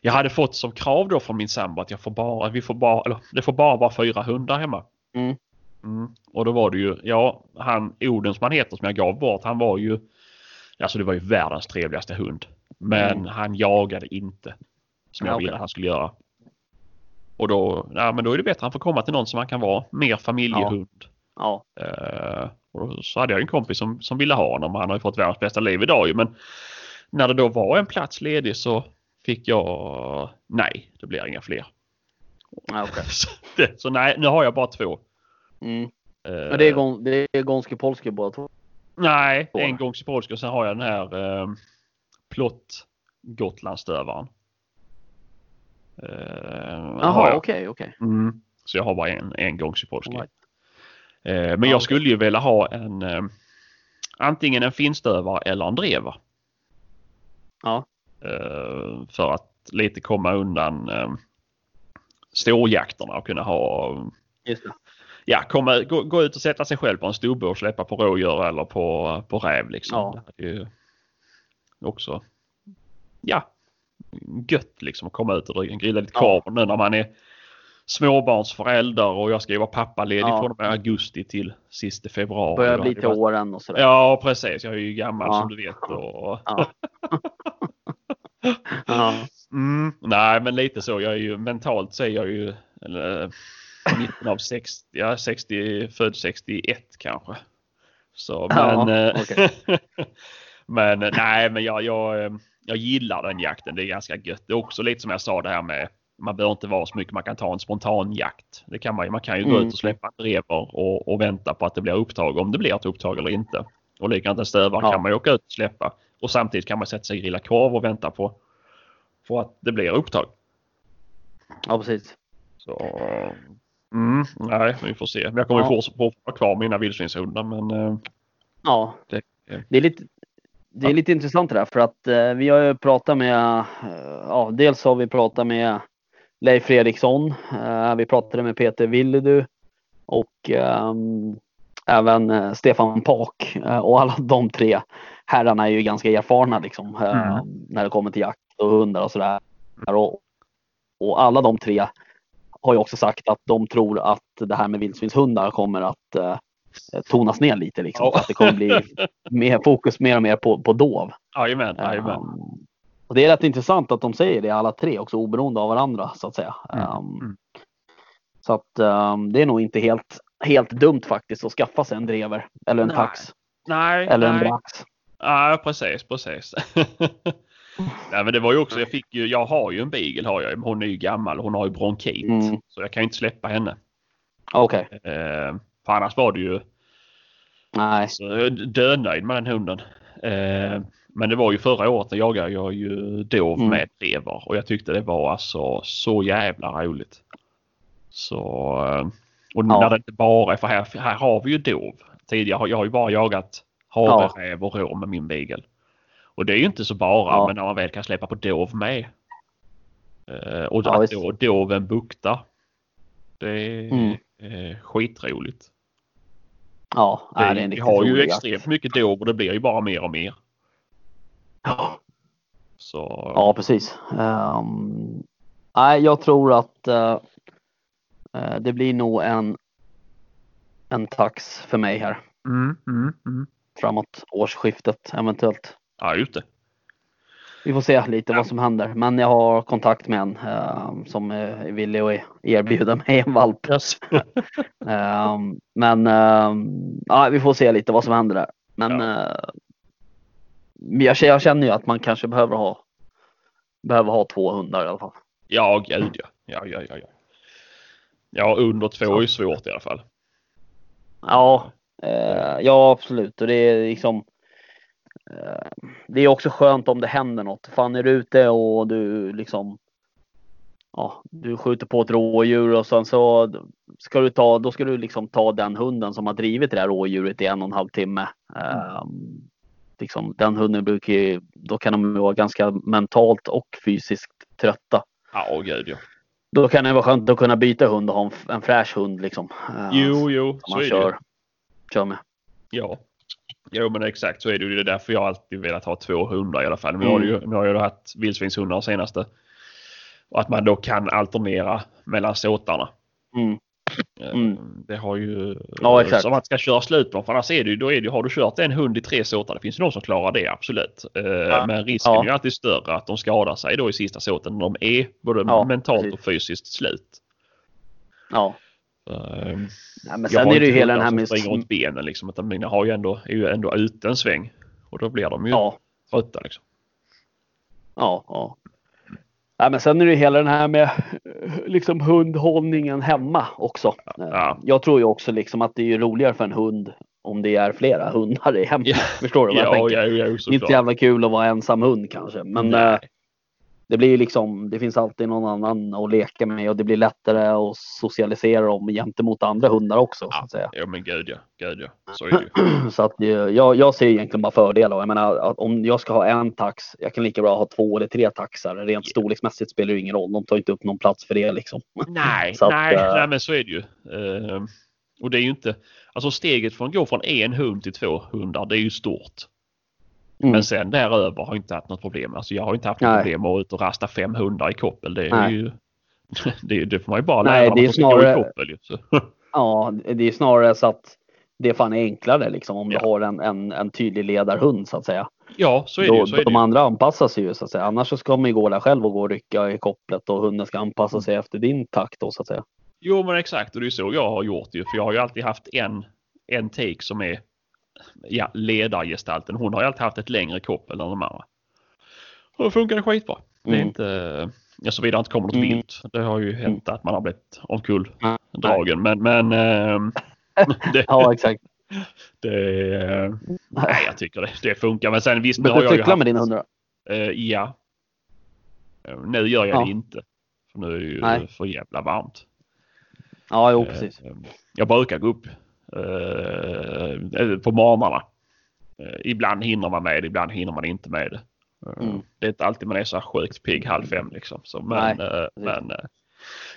jag hade fått som krav då från min sambo att jag får bara, vi får bara, eller det får bara vara fyra hundar hemma. Mm. Mm. Och då var det ju, ja, han Oden som han heter som jag gav bort, han var ju, alltså det var ju världens trevligaste hund. Men Mm. han jagade inte som jag Ja, ville okej. att han skulle göra. Och då, ja men då är det bättre att han får komma till någon som han kan vara mer familjehund. Ja. Eh, och då så hade jag en kompis som, som ville ha honom. Han har ju fått världens bästa liv idag ju, men när det då var en plats ledig så fick jag nej, det blir inga fler. Ja, okej. *laughs* Så, det, så nej, nu har jag bara två. Mm. Men det är, gon, det är Gonski Polski båda två. Nej, Två. en gång i polska och sen har jag den här eh, plott Gotlandsstövaren. Eh, Jaha, jag. okej, okej. Mm. Så jag har bara en, en gång i polska. All right. Eh, men Ja, jag skulle ju vilja ha en eh, antingen en finstövare eller en drever. Ja. Eh, för att lite komma undan eh, ståjakterna och kunna ha ja, komma, gå, gå ut och sätta sig själv på en stubbe och släppa på rådjur eller på, på räv liksom. Ja. Det är ju också ja, gött liksom att komma ut och grilla lite Ja. korv nu när man är småbarnsförälder och jag ska ju vara pappaledig Ja. från och med augusti till sista februari. Börjar bli till varit- åren och sådär. Ja precis, jag är ju gammal Ja. som du vet. Och... Ja. *laughs* *laughs* Ja. Mm, nej men lite så, jag är ju mentalt så är jag ju eller, mitten av 60, ja, 60, född 61 kanske. Så Ja, men, eh, okej. *laughs* men nej men jag, jag, eh, jag gillar den jakten, det är ganska gött. Det är också lite som jag sa det här med man behöver inte vara så mycket, man kan ta en spontan jakt. Det kan man, man kan ju gå Mm. ut och släppa drever och, och vänta på att det blir upptag om det blir ett upptag eller inte. Och likadant en stövare Ja. kan man ju åka ut och släppa. Och samtidigt kan man sätta sig och grilla korv och vänta på, på att det blir upptag. ja, precis. Så mm, nej, vi får se. Men jag kommer Ja. att ha kvar mina vildsvinshundar men eh, Ja. Det- ja. Det är lite, det är lite intressant det där för att eh, vi har ju pratat med, eh, ja dels har vi pratat med Leif Fredriksson, eh, vi pratade med Peter Willedu och ehm, även eh, Stefan Pak eh, och alla de tre herrarna är ju ganska erfarna liksom eh, Mm. när det kommer till jakt och hundar och sådär. Och, och alla de tre har ju också sagt att de tror att det här med vildsvinshundar kommer att eh, tonas ner lite liksom. Ja. Att det kommer bli mer fokus mer och mer på, på dov. jajamän, jajamän. Um, och det är rätt intressant att de säger det alla tre också oberoende av varandra så att säga. Mm, Um. Så att um, det är nog inte helt, helt dumt faktiskt att skaffa sig en drever eller en Nej. tax Nej, eller en nej. brax. Ja, precis, precis. *laughs* Nej, men det var ju också, jag fick ju, jag har ju en beagle har jag hon är ju gammal hon har ju bronkit. Mm. Så jag kan ju inte släppa henne. Okej, Eh, för annars var det ju nej. så, jag är dödnöjd med den hunden. Eh, men det var ju förra året, då jagade jag ju dov Mm. med drever och jag tyckte det var alltså så jävla roligt. Så, eh, och Ja. när det inte bara är, för här, här har vi ju dov. Tidigare har jag har ju bara jagat havre, räv och rå med min beagle. Och det är ju inte så bara, Ja. men när man väl kan släppa på dov med. Eh, och Ja, att då doven buktar. Det är Mm. eh, skitroligt. Ja, Det, nej, det är en vi har ju extremt mycket dov och det blir ju bara mer och mer. Ja. Så Ja, precis. Ehm, nej, jag tror att eh, det blir nog en, en tax för mig här mm, mm, mm. Framåt årsskiftet eventuellt. Ja, just det. Vi får se lite vad som händer. Men jag har kontakt med en ehm, som är villig att erbjuda mig en valp. Yes. *laughs* Ehm, men ehm, ja, vi får se lite vad som händer där. Men eh, jag, jag känner ju att man kanske behöver ha behöver ha två hundar i alla fall. ja, gud ja. Ja, ja, ja, ja. Ja, under två är ju svårt i alla fall. Ja, eh, ja absolut. Och det är liksom eh, Det är också skönt om det händer något. Fan är du ute och du liksom Ja, du skjuter på ett rådjur och sen så ska du ta, då ska du liksom ta den hunden som har drivit det där rådjuret i en och en halv timme. Eh, liksom, den hunden brukar ju, då kan de vara ganska mentalt och fysiskt trötta. Ja, gud ja. Då kan det vara skönt att kunna byta hund och ha en, en fräsch hund liksom. eh, Jo, jo, så man är det kör, ju. Kör med. Ja. Jo, men exakt så är det ju. Det är därför jag alltid velat ha två hundar i alla fall. Nu har, Mm. ju, nu har jag haft vildsvinshundar senaste Och att man då kan alternera mellan såtarna. Mm. Eh, Mm. Det har ju... Ja, exakt. Som att ska köra slut på. För annars är det ju, då är det, har du kört en hund i tre såtar, det finns ju någon som klarar det absolut. Eh, Men risken Ja. är ju alltid större att de skadar sig då i sista såten när de är både Ja, mentalt precis. och fysiskt slut. Ja. Eh, Nej, men sen är det ju hela den här med... springer runt benen liksom. Utan mina har ju ändå, är ju ändå ute en sväng. Och då blir de ju Ja. trötta liksom. Ja, ja. Nej, men sen är det ju hela den här med eh, liksom hundhållningen hemma också. Eh, Ja. Jag tror ju också liksom att det är roligare för en hund om det är flera hundar i hemmet. Ja. Förstår du vad jag Ja, tänker? ja, ja, inte jävla kul att vara ensam hund kanske. Men Nej. Det blir ju liksom, det finns alltid någon annan att leka med och det blir lättare att socialisera dem gentemot andra hundar också. Så att säga. Ja men gud ja, gud ja. Så. *clears throat* Så att eh, jag, jag ser egentligen bara fördelar. Jag menar om jag ska ha en tax, jag kan lika bra ha två eller tre taxar. Rent storleksmässigt spelar det ingen roll. De tar inte upp någon plats för det liksom. *laughs* Nej, Så att, nej, eh, nej men så är det ju. Eh, och det är ju inte, alltså steget från att gå från en hund till två hundar det är ju stort. Mm. Men sen däröver har jag inte haft något problem. Alltså jag har inte haft något problem att ut och rasta fem hundar i koppel. Det är ju *laughs* det, det får man ju bara lära Nej, dem det är snarare- i koppel ju. *laughs* Ja, det är snarare så att det är fan enklare liksom om Ja. du har en, en, en tydlig ledarhund så att säga. Ja, så är det Då, ju. Så är det de ju. andra anpassar sig ju så att säga. Annars så ska man ju gå där själv och gå och rycka i kopplet och hunden ska anpassa sig efter din takt då så att säga. Jo men exakt och det är så jag har gjort ju. För jag har ju alltid haft en, en take som är ja, ledargestalten. Hon har ju alltid haft ett längre koppel än de andra. Och då funkar det skitbra. Det är Mm. inte, ja, såvida det inte kommer något Mm. vilt. Det har ju hänt att man har blivit omkull Nej. dragen. Men, men ehm, *laughs* det, Ja exakt. *laughs* det, eh, nej, jag tycker det, det funkar. Men sen visst, nu har jag ju haft, med dina hundar? eh, ja. Eh, Nu gör jag Ja. det inte. För nu är det ju Nej. för jävla varmt. Ja, jo precis. Eh, Jag brukar gå upp eh, på morgnarna. Eh, ibland hinner man med det, ibland hinner man inte med det. Eh, Mm. Det är inte alltid man är så här sjukt pigg halv fem liksom. Så, men Nej, eh, men eh,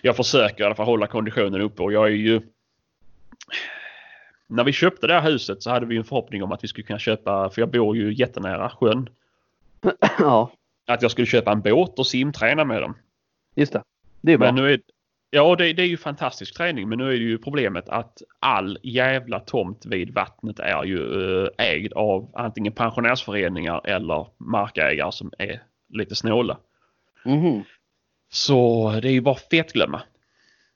jag försöker i alla fall hålla konditionen uppe och jag är ju när vi köpte det här huset så hade vi en förhoppning om att vi skulle kunna köpa, för jag bor ju jättenära sjön, *coughs* Ja, att jag skulle köpa en båt och simträna med dem. just det. Det är bra. Men nu är, ja, det, det är ju fantastisk träning men nu är det ju problemet att all jävla tomt vid vattnet är ju eh, ägd av antingen pensionärsföreningar eller markägare som är lite snåla. Mhm. Så det är ju bara fett glömma.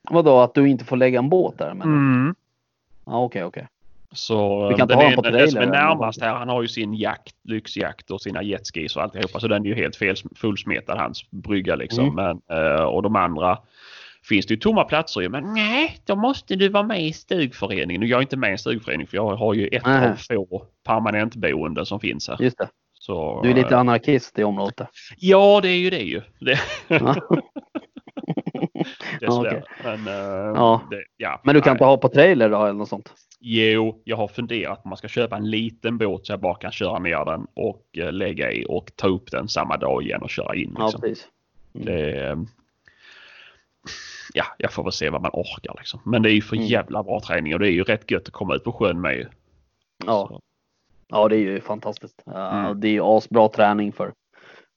Vadå, att du inte får lägga en båt där? Men... Mm. Ja, okej, okej. Så Du kan den, är, den som är närmast här han har ju sin jakt, lyxjakt och sina jetskis och alltihopa. Så den är ju helt fel, fullsmetad hans brygga liksom. Mm. Men, eh, och de andra finns det ju tomma platser i. Men nej, då måste du vara med i stugföreningen. Och jag är inte med i en stugförening för jag har ju ett Nej. av få permanentboenden som finns här. Just det. Så, Du är lite eh, anarkist i området. Ja, det är ju det ju. *laughs* Det, Ja. *laughs* okej. Men, eh, Ja. Det, ja, Men du kan nej. inte ha på trailer då eller något sånt? Jo, jag har funderat om man ska köpa en liten båt så jag bara kan köra ner den och eh, lägga i och ta upp den samma dag igen och köra in. Ja, Liksom. precis. Mm. det, ja, jag får väl se vad man orkar liksom. Men det är ju för Mm. jävla bra träning och det är ju rätt gött att komma ut på sjön med ju. Ja. Så, ja, det är ju fantastiskt. Mm. Det är ju asbra träning för,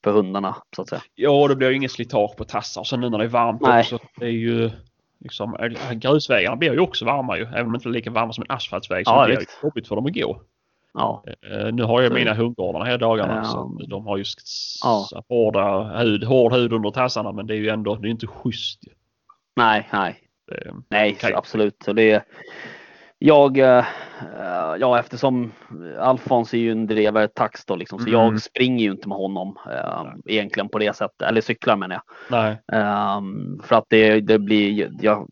för hundarna så att säga. Ja, det blir ju ingen slitage på tassar. Och sen nu när det är varmt Nej. också. Det är ju liksom, äh, grusvägarna blir ju också varma ju. Även om de inte är lika varma som en asfaltsväg så Ja, blir det jobbigt för dem att gå. Ja, Eh, nu har jag Så- mina hundgårdar hela dagarna Ja. så de har ju Ja. hårda hud, hård hud under tassarna men det är ju ändå det är inte schysst. Nej, nej, Det, nej, Okej. absolut. Så det jag, eh, eh, ja eftersom Alfons är ju en drevare tax då liksom, så Mm. jag springer ju inte med honom eh, egentligen på det sättet, eller cyklar menar jag. nej. Ehm, för att det, det blir, jag,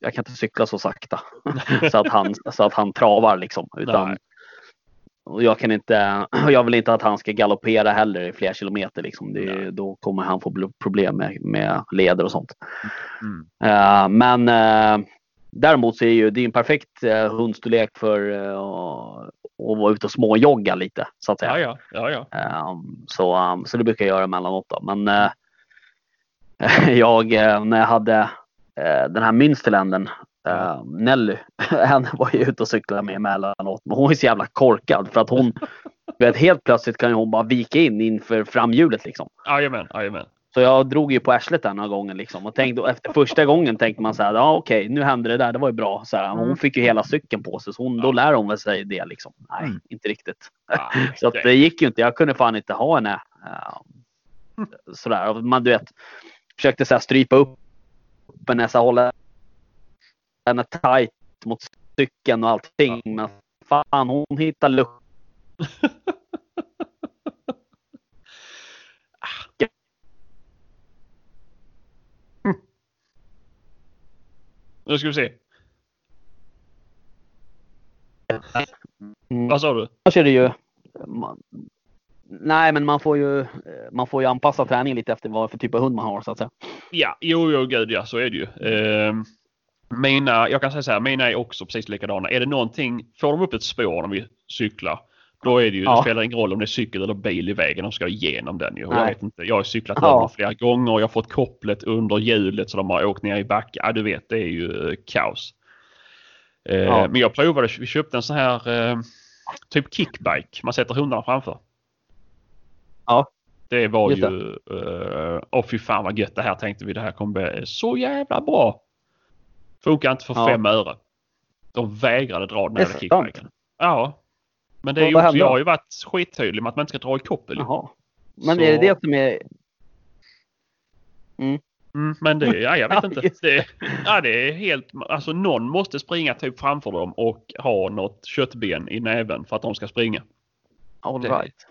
jag kan inte cykla så sakta *laughs* så att han, så att han travar liksom. Utan, Nej. Och jag kan inte, *clears throat* jag vill inte att han ska galoppera heller i flera kilometer liksom. Det, då kommer han få bl- problem med, med leder och sånt. Mm. Eh, men eh, däremot så är ju det är en perfekt uh, hundstorlek för eh, att vara ute och småjogga lite så att säga. Ja, ja, ja, ja. Um, så, um, så det brukar jag göra emellanåt. Då. Men *laughs* jag, när jag hade den här Münsterländen, uh, Nelly, *laughs* henne var jag ute och cyklade med emellanåt. Men hon är så jävla korkad för att hon, vet, helt plötsligt kan ju hon bara vika in inför framhjulet liksom. Jajamän, jajamän. Så jag drog ju på arslet den några gånger liksom. Och tänkte, och efter första gången tänkte man så här, ja okej, nu hände det där, det var ju bra. Så här, hon fick ju hela cykeln på sig, så hon, då lär hon väl sig det liksom. Nej, Mm. inte riktigt. Ja, *laughs* Så det gick ju inte. Jag kunde fan inte ha henne uh, sådär. Man du vet, försökte så här strypa upp henne, så här, hålla henne tight mot cykeln och allting. Men fan, hon hittade luckor. Nu ska vi se. Mm. Vad sa du? Annars är det ju... Man, nej, men man får ju, eh, man får ju anpassa träningen lite efter vad för typ av hund man har så att säga. Ja, jo, jo, gud ja, så är det ju. Ehm, mina, jag kan säga så här, mina är också precis likadana. Är det någonting, får de upp ett spår när vi cyklar, då är det ju, Ja. det spelar ingen roll om det är cykel eller bil i vägen, de ska igenom den ju. Jag vet inte, jag har cyklat Ja. över flera gånger och jag har fått kopplet under hjulet så de har åkt ner i backen. Ja, du vet, det är ju eh, kaos. Eh, Ja. Men jag provade, vi köpte en sån här eh, typ kickbike man sätter hundarna framför. Ja. Det var Just ju, åh fy fan vad gött det här tänkte vi. Det här kommer bli så jävla bra. Funkar inte för Ja. fem öre. De vägrade dra den här sant. kickbiken. Ja. Men det är ju också, jag har ju varit skittydlig med att man inte ska dra i koppel. Jaha. Men Så- är det det som är... Mm, men det, ja, jag vet *laughs* inte. Det, ja, det är helt, alltså någon måste springa typ framför dem och ha något köttben i näven för att de ska springa. All Det- right.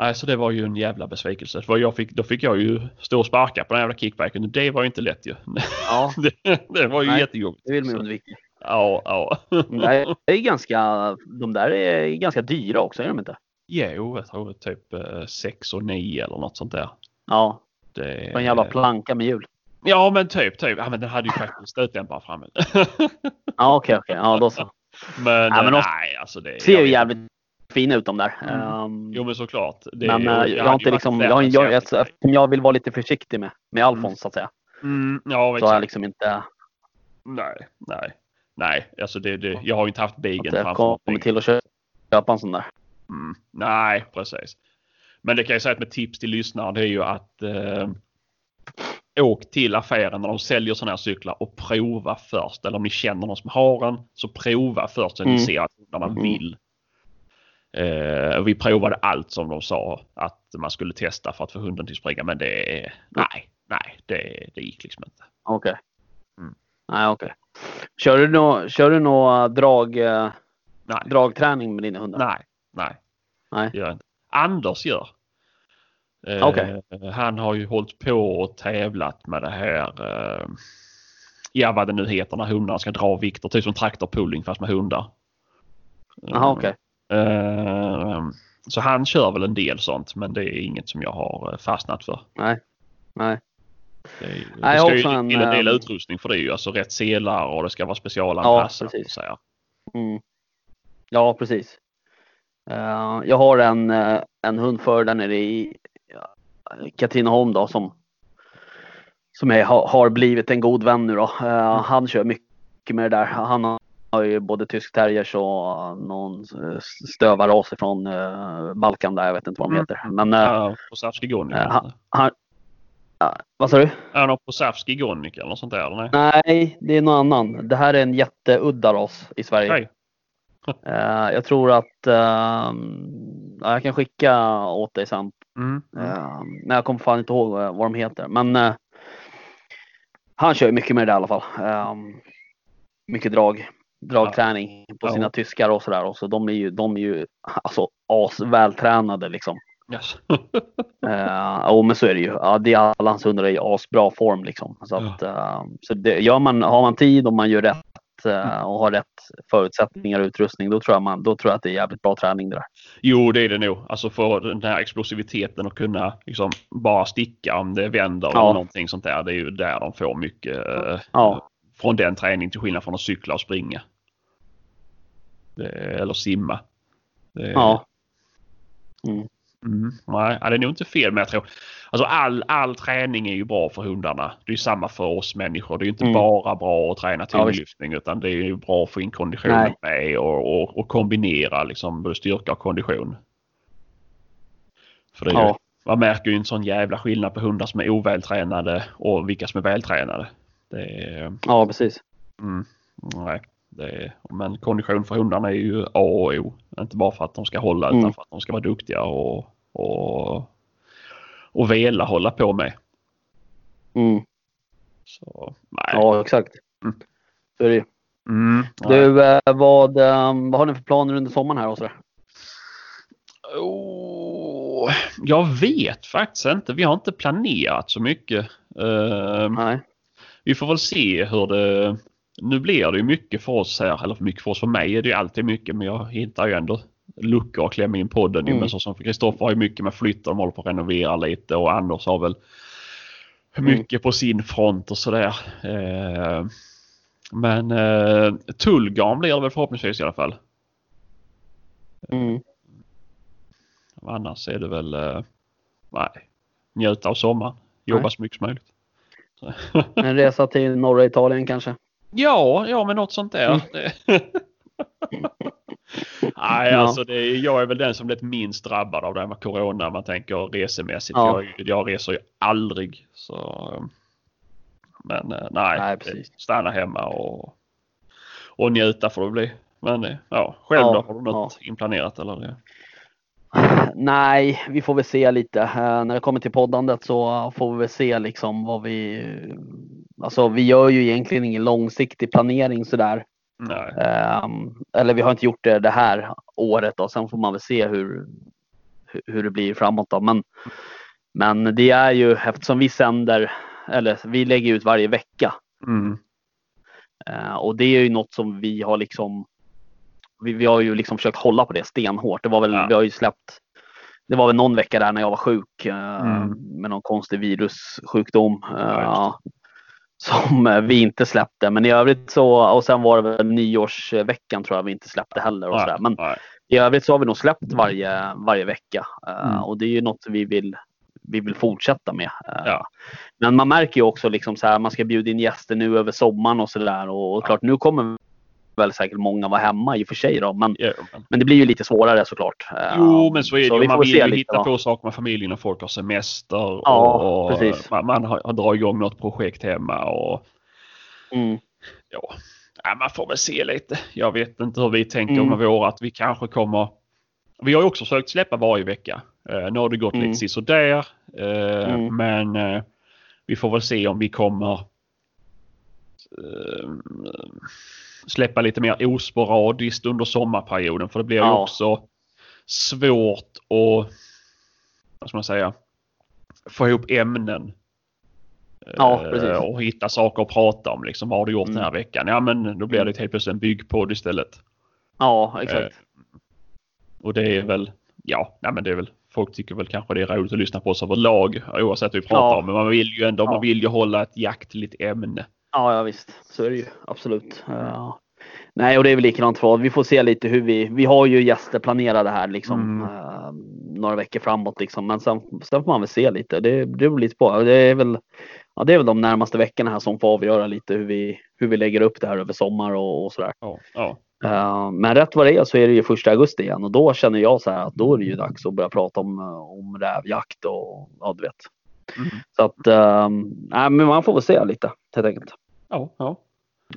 Nej, så det var ju en jävla besvikelse. För jag fick, då fick jag ju stå och sparka på den jävla kickbiken och det var ju inte lätt ju. Ja, *laughs* Det, det var ju Nej, jättejobbigt. det vill man ju undvika. Ja, ja. De där är ganska, de där är ganska dyra också, är de inte? Jo, jag tror typ 6 och 9 eller något sånt där. Ja, Det, på en jävla planka med hjul. Ja, men typ, typ. Ja, men den hade ju faktiskt stötdämpare framme. *laughs* Ja, okej, okej. Ja, då så. men, Ja, men de nej, alltså det... Ser ju jävligt fina ut de där. Mm. Ehm, Jo, men såklart. Det, men eh, jag, hade har inte liksom, jag, jag, jag, jag vill vara lite försiktig med, med Alfons så att säga. Mm, ja, Så har jag liksom inte Nej, nej. Nej, alltså det, det, jag har ju inte haft bigen jag framför kommer någonting. till att kö- köpa en sån där. Mm, nej, precis. Men det kan jag säga att med tips till lyssnare det är ju att eh, åk till affären när de säljer sådana här cyklar och prova först. Eller om ni känner någon som har en så prova först så ni Mm. ser att hundarna Mm. vill. Eh, vi provade allt som de sa att man skulle testa för att få hunden till springa men det, nej, nej, det, det gick liksom inte. Okej. Mm. Nej, okej. Kör du nå kör du nå drag, eh, Nej, dragträning med dina hundar? nej, nej. Nej. Gör inte. Anders gör. Eh, Okej. Han har ju hållit på och tävlat med det här. Eh, ja vad det nu heter när hundarna ska dra vikter. Typ som traktorpulling fast med hundar. Jaha, okej. Eh, så han kör väl en del sånt men det är inget som jag har eh, fastnat för. Nej. Nej. Det, är, Nej, det ska ju en, till en del ehm, utrustning för det är ju alltså rätt selar och det ska vara specialanpassat. precis. så här. Mm. Ja, precis. Eh, jag har en, eh, en hund för där nere i ja, Katrineholm då som, som är, har, har blivit en god vän nu då. Eh, Han kör mycket med det där. Han har ju både tysk terriers och någon eh, stövarras från uh, Balkan där. Jag vet inte vad de Mm. heter. Men uh, Ja, Posavski Gonik. Eh, han- han, vad sa du? Är han Posavski Gonik eller något sånt där? Eller? nej? Det är någon annan. Det här är en jätteudda ras i Sverige. *laughs* Eh, jag tror att ehm, ja, jag kan skicka åt dig sen. Mm. Uh, men jag kommer fan inte ihåg eh, vad de heter. Men eh, han kör ju mycket med det i alla fall. Ehm, mycket drag, dragträning på Ja. sina tyskar och sådär. Och så de är ju, de är ju alltså asvältränade liksom. Yes. *laughs* Uh, oh, men så är det ju. Ja, det är alla hans hundar är i asbra form liksom. Så, att, eh, så det, gör man, har man tid och man gör rätt eh, och har rätt förutsättningar och utrustning. Då tror, jag man, då tror jag att det är jävligt bra träning det där. Jo, det är det nog. Alltså för den här explosiviteten och kunna liksom bara sticka om det vänder Ja. eller någonting sånt där. Det är ju där de får mycket eh, Ja. Från den träningen till skillnad från att cykla och springa. Det, eller simma. Det, Ja. Mm, nej, ja, det är nog inte fel men jag tror alltså all, all träning är ju bra för hundarna. Det är samma för oss människor. Det är inte Mm. bara bra att träna Ja, tyngdlyftning utan det är ju bra att få in konditionen Nej. med och, och, och kombinera liksom både styrka och kondition. För det är ju, Ja. man märker ju en sån jävla skillnad på hundar som är ovältränade och vilka som är vältränade. Det är, Ja, precis. mm, nej, det är, men kondition för hundarna är ju A och O. Inte bara för att de ska hålla Mm. utan för att de ska vara duktiga och, och, och vela hålla på med. Mm. Så nej. Ja, exakt. Mm. Så är det ju. Mm. Du, eh, vad, eh, vad har ni för planer under sommaren här och sådär? Oh, jag vet faktiskt inte. Vi har inte planerat så mycket. Eh, Nej. Vi får väl se hur det... Nu blir det ju mycket för oss här, eller för mycket för oss, för mig är det ju alltid mycket men jag hittar ju ändå luckor att klämma in podden. Mm. Men så som Kristoffer har ju mycket med flytt och de håller på att renovera lite och Anders har väl Mm. mycket på sin front och sådär. Eh, men eh, Tullgarn blir det väl förhoppningsvis i alla fall. Mm. Annars är det väl, eh, nej, njuta av sommaren. Jobba så mycket som möjligt. *laughs* En resa till norra Italien kanske? Ja, ja men något sånt där. Mm. *laughs* Nej, Ja. alltså det är, jag är väl den som blivit minst drabbad av det här med corona. Man tänker resemässigt. Ja. Jag, jag reser ju aldrig. Så, men eh, nej, Nej, precis. stanna hemma och, och njuta får det bli. Men eh, ja, själv Ja, då? Har du något inplanerat eller? Nej, vi får väl se lite. Eh, när det kommer till poddandet så får vi väl se liksom vad vi... Alltså vi gör ju egentligen ingen långsiktig planering sådär. Nej. Ehm, eller vi har inte gjort det det här året och sen får man väl se hur, hur- hur det blir framåt då. Men, men det är ju eftersom vi sänder, eller vi lägger ut varje vecka. Mm. Eh, och det är ju något som vi har liksom vi, vi har ju liksom försökt hålla på det stenhårt. Det var väl, Ja. vi har ju släppt Det var väl någon vecka där när jag var sjuk eh, Mm. med någon konstig virussjukdom. eh, Ja, som eh, vi inte släppte. Men i övrigt så, och sen var det väl nyårsveckan tror jag vi inte släppte heller. Och sådär. Men nej. i övrigt så har vi nog släppt varje, varje vecka. Mm. Och det är ju något vi vill, vi vill fortsätta med. Ja. Men man märker ju också liksom så här, man ska bjuda in gäster nu över sommaren och sådär. Och, och klart nu kommer väl säkert många vara hemma i och för sig då. Men, men- det blir ju lite svårare såklart. Eh, Jo, men så är det ju. vi Man vill ju hitta då. på saker med familjen och folk har semester. Ja, och, precis. Man, man har, drar igång något projekt hemma och Mm. ja, ja, man får väl se lite. Jag vet inte hur vi tänker Mm. med våra att vi kanske kommer. Vi har ju också försökt släppa varje vecka. Eh, nu har det gått Mm. lite sisådär. Eh, Mm. Men eh, vi får väl se om vi kommer eh, släppa lite mer osporadiskt under sommarperioden. För det blir ju Ja. också svårt att vad ska man säga, få ihop ämnen. Ja, Eh, precis. Och hitta saker att prata om. Liksom, vad har du gjort Mm. den här veckan? Ja men då blir det helt plötsligt en byggpodd istället. Ja, exakt. Och det är väl, ja, nej, men det är väl, folk tycker väl kanske det är roligt att lyssna på oss överlag oavsett vad vi pratar Ja. om. Men man vill ju ändå, Ja. man vill ju hålla ett jaktligt ämne. Ja, ja visst. Så är det ju. Absolut. Ja. Nej, och det är väl likadant för. Vi får se lite hur vi... Vi har ju gäster planerade här liksom. Mm. eh, några veckor framåt liksom. Men sen, sen får man väl se lite. Det, det beror lite på. Det är väl... Ja, det är väl de närmaste veckorna här som får avgöra lite hur vi, hur vi lägger upp det här över sommar och, och sådär. Ja, ja. Eh, men rätt vad det är så är det ju första augusti igen och då känner jag så här att då är det ju dags att börja prata om, eh, om rävjakt och ja, du vet. Mm. Så att, uh, nej, men man får väl se lite helt enkelt ja, ja.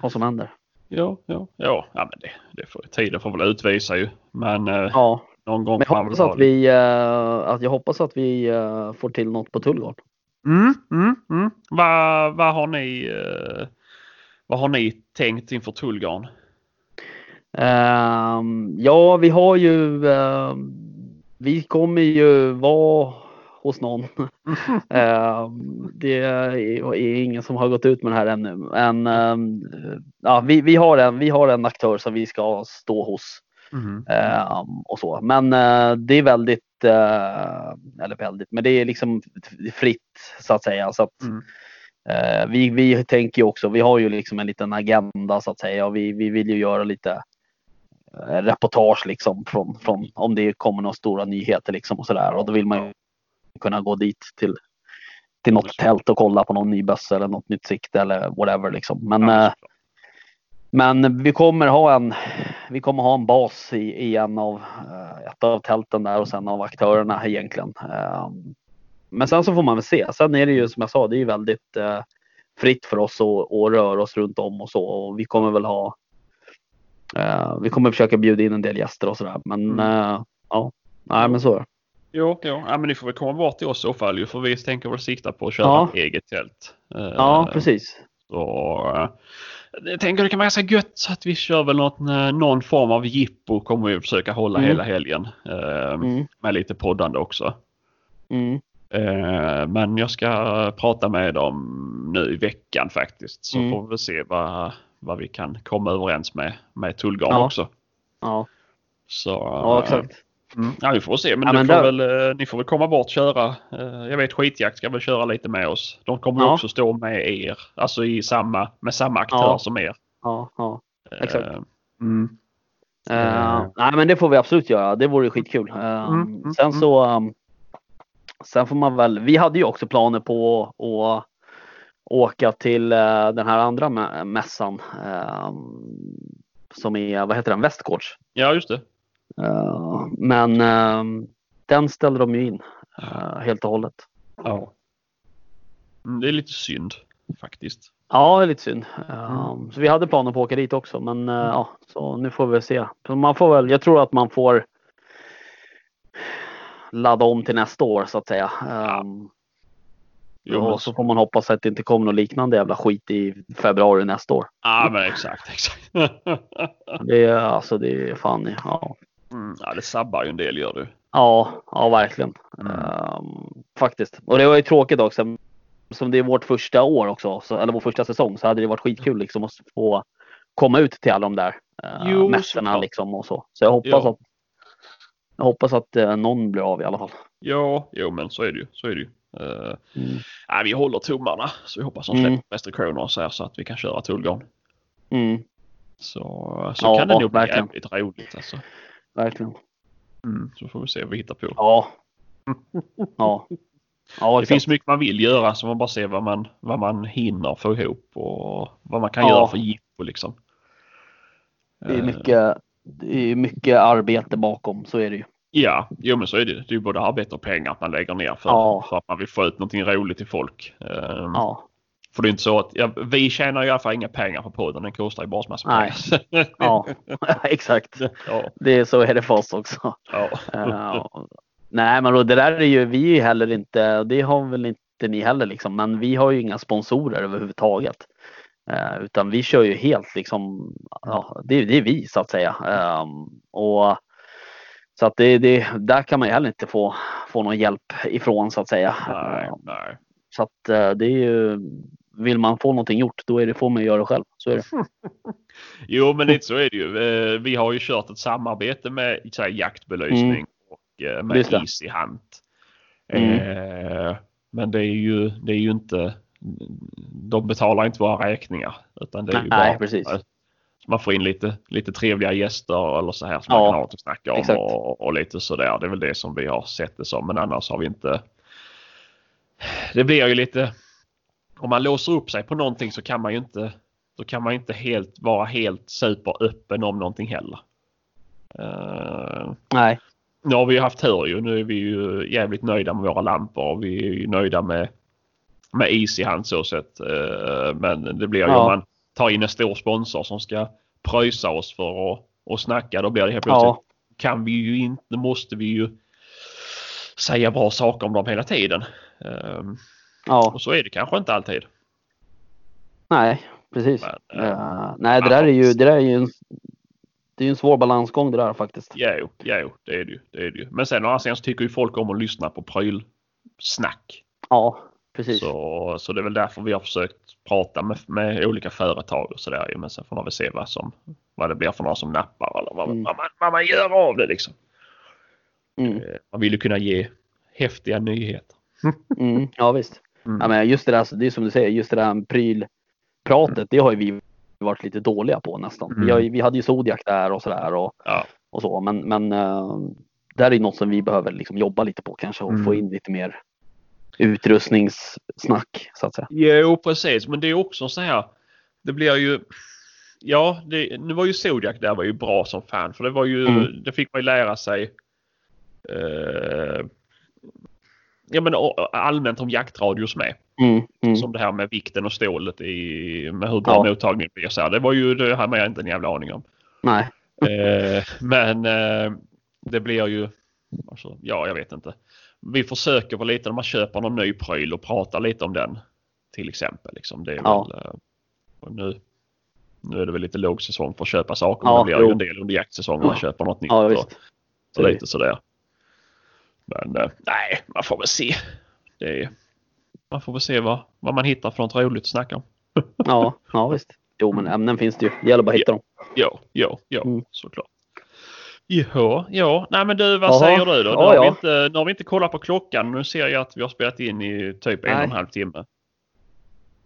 vad som händer. Ja, ja, ja, ja men det, det får, tiden får väl utvisa ju. Men eh, Ja, någon gång men jag hoppas att vi, eh, att jag hoppas att vi eh, får till något på Tullgarn. Mm, mm, mm. Vad, vad har ni eh, vad har ni tänkt inför Tullgarn? Ehm, ja, vi har ju, ehm, vi kommer ju vara hos någon. *laughs* Ehm, det är, ingen som har gått ut med det här ännu. Men ehm, ja, vi, vi, har en, vi har en aktör som vi ska stå hos. Mm. och så. Men eh, det är väldigt, eh, eller väldigt, men det är liksom fritt så att säga. Så att, Mm. Eh, vi, vi tänker ju också, vi har ju liksom en liten agenda så att säga och vi, vi vill ju göra lite reportage liksom från, från om det kommer några stora nyheter liksom och sådär och då vill man ju kunna gå dit till till något tält och kolla på någon ny bössa eller något nytt sikte eller whatever liksom. Men, Ja, eh, men vi kommer ha en, vi kommer ha en bas i, i en av, eh, ett av tälten där och sen av aktörerna egentligen. Eh, men sen så får man väl se. Sen är det ju som jag sa, det är ju väldigt eh, fritt för oss att, att röra oss runt om och så. Och vi kommer väl ha Vi kommer försöka bjuda in en del gäster och sådär. Men Mm. ja, nej men så är det. Jo, jo. Ja, men ni får väl komma bort till oss i så fall för vi tänker väl sikta på att köra Ja. ett eget tält. Eh, Ja, precis. Så, eh, jag tänker det kan vara ganska gött så att vi kör väl något, eh, någon form av jippo kommer vi försöka hålla Mm. hela helgen. Mm, Med lite poddande också. mm, Men jag ska prata med dem nu i veckan faktiskt. Så Mm. får vi se vad, vad vi kan komma överens med, med Tullgarn Ja. också. ja, Så, ja, exakt. Mm, ja, vi får se. Men, Ja, men får där- väl, eh, ni får väl komma bort och köra. Eh, Jag vet skitjakt ska väl köra lite med oss. De kommer Ja. också stå med er. Alltså i samma, med samma aktör Ja. som er. Ja, ja. Exakt. Eh, Mm. Eh, Mm. nej men det får vi absolut göra. Det vore skitkul. Eh, Mm, sen så um, Sen får man väl. Vi hade ju också planer på att åka till den här andra mä- mässan. som är, vad heter den, Västgårds. Ja, just det. Eh, men eh, den ställde de ju in eh, helt och hållet. Ja. Mm, Det är lite synd faktiskt. Ja, det är lite synd. Eh, Så vi hade planer på att åka dit också, men eh, ja, så nu får vi se. Så man får väl, jag tror att man får ladda om till nästa år så att säga. Um, Jo, och så får man hoppas att det inte kommer något liknande jävla skit i februari nästa år. ja, men exakt, exakt. *laughs* Det är alltså, det är fan, ja. Mm, ja, det sabbar ju en del gör du. Ja, ja verkligen. Mm. Ehm, faktiskt. Och det var ju tråkigt också. Som det är vårt första år också, så, eller vår första säsong, så hade det varit skitkul liksom att få komma ut till alla de där uh, Jo, liksom och så. Så jag hoppas Ja. att jag hoppas att eh, någon blir av i alla fall. Ja, jo men så är det ju. Så är det ju. Eh, Mm. nej, vi håller tummarna så vi hoppas de Mm. släpper restriktioner så, här, så att vi kan köra Tullgarn. Mm, Så, så Ja, kan det nog bli verkligen. jävligt roligt alltså. Verkligen. Mm, så får vi se vad vi hittar på. Ja. Ja. Ja, det exakt. finns mycket man vill göra så man bara ser vad man, vad man hinner få ihop och vad man kan Ja. göra för jippo liksom. Det är Eh, mycket, det är mycket arbete bakom, så är det ju. Ja, jo men så är det. Det är ju både arbete och pengar att man lägger ner för, Ja. för att man vill få ut någonting roligt till folk. Ehm, Ja, För det är inte så att, ja, vi tjänar i alla fall inga pengar på podden. Den kostar ju bara massa Nej. pengar. *laughs* ja. *laughs* exakt. ja, Det är så är det för oss också. ja. *laughs* Eh, nej, men då, det där är ju vi är ju heller inte, det har väl inte ni heller liksom, men vi har ju inga sponsorer överhuvudtaget. Eh, utan vi kör ju helt liksom, ja, det, det är vi så att säga. Eh, och så att det, det, där kan man ju heller inte få, få någon hjälp ifrån så att säga. Nej, Eh, nej. så att eh, det är ju, vill man få någonting gjort då är det, får man göra det själv. Så är det. *laughs* Jo men lite så är det ju. Eh, Vi har ju kört ett samarbete med så här, jaktbelysning och eh, med det. Easy Hunt. Mm. Eh, Men det är ju, det är ju inte, de betalar inte våra räkningar. Utan det är ju Nej, bara, precis. Man får in lite, lite trevliga gäster eller så här som Ja, man kan ha att snacka om exakt. och, och lite sådär. Det är väl det som vi har sett det som. Men annars har vi inte. Det blir ju lite. Om man låser upp sig på någonting så kan man ju inte. Då kan man inte helt vara helt superöppen om någonting heller. Eh, Nej, nu har vi ju haft tur ju. Nu är vi ju jävligt nöjda med våra lampor och vi är ju nöjda med, med Hand så sett. Eh, Men det blir ju Ja. om man tar in en stor sponsor som ska pröjsa oss för att och snacka. Då blir det helt plötsligt. ja, Kan vi ju inte, måste vi ju säga bra saker om dem hela tiden. Eh, ja, Och så är det kanske inte alltid. nej, precis. Men, Eh, nej, det där är ju, det där är ju en, det är en svår balansgång det där faktiskt. Ja, jo, ja, jo, det är det ju. Det är det ju. Men sen å andra sidan så tycker ju folk om att lyssna på prylsnack. Ja, precis. Så, så det är väl därför vi har försökt prata med, med olika företag och sådär. Men sen får man väl se vad, som, vad det blir för några som nappar eller vad, Mm. vad, man, vad man gör av det liksom. Mm, Eh, Man vill ju kunna ge häftiga nyheter. mm, ja, visst. Mm. Ja, men just det där, det är som du säger, just det där prylpratet, det har ju vi varit lite dåliga på nästan. Mm. Vi, har, ju- vi hade ju Zodiac där och sådär och, Ja. och så, men, men eh, där är något som vi behöver liksom jobba lite på kanske och Mm. få in lite mer utrustningssnack så att säga. Jo, precis. Men det är också så här. Det blir ju. Ja, det, nu var ju Zodiac där var ju bra som fan. För det var ju, Mm. det fick man ju lära sig. Eh, ja, men allmänt om jaktradios med. Mm, mm. Som det här med vikten och stålet i, med hur bra Ja. mottagningen blir. Så här. Det var ju, det hade jag inte en jävla aning om. Nej. Eh, men eh, det blir ju, alltså, ja jag vet inte. Vi försöker väl lite när man köper någon ny pryl och pratar lite om den. Till exempel. Liksom. Det är Ja. väl, eh, nu, nu är det väl lite låg säsong för att köpa saker. Ja, men det blir jo. ju en del under jaktsäsongen man köper något nytt. Ja, och, och lite sådär. Men eh, nej, man får väl se. Är, man får väl se vad, vad man hittar för något roligt att snacka om. *laughs* Ja, ja visst. Jo, men ämnen finns det ju. Det gäller bara att hitta dem. Ja, ja, ja, Mm. såklart. Ja, ja, nej men du vad Jaha. säger du då? Nu, Ja, har vi ja. inte, nu har vi inte kollat på klockan. Nu ser jag att vi har spelat in i typ en och en Nej. halv timme.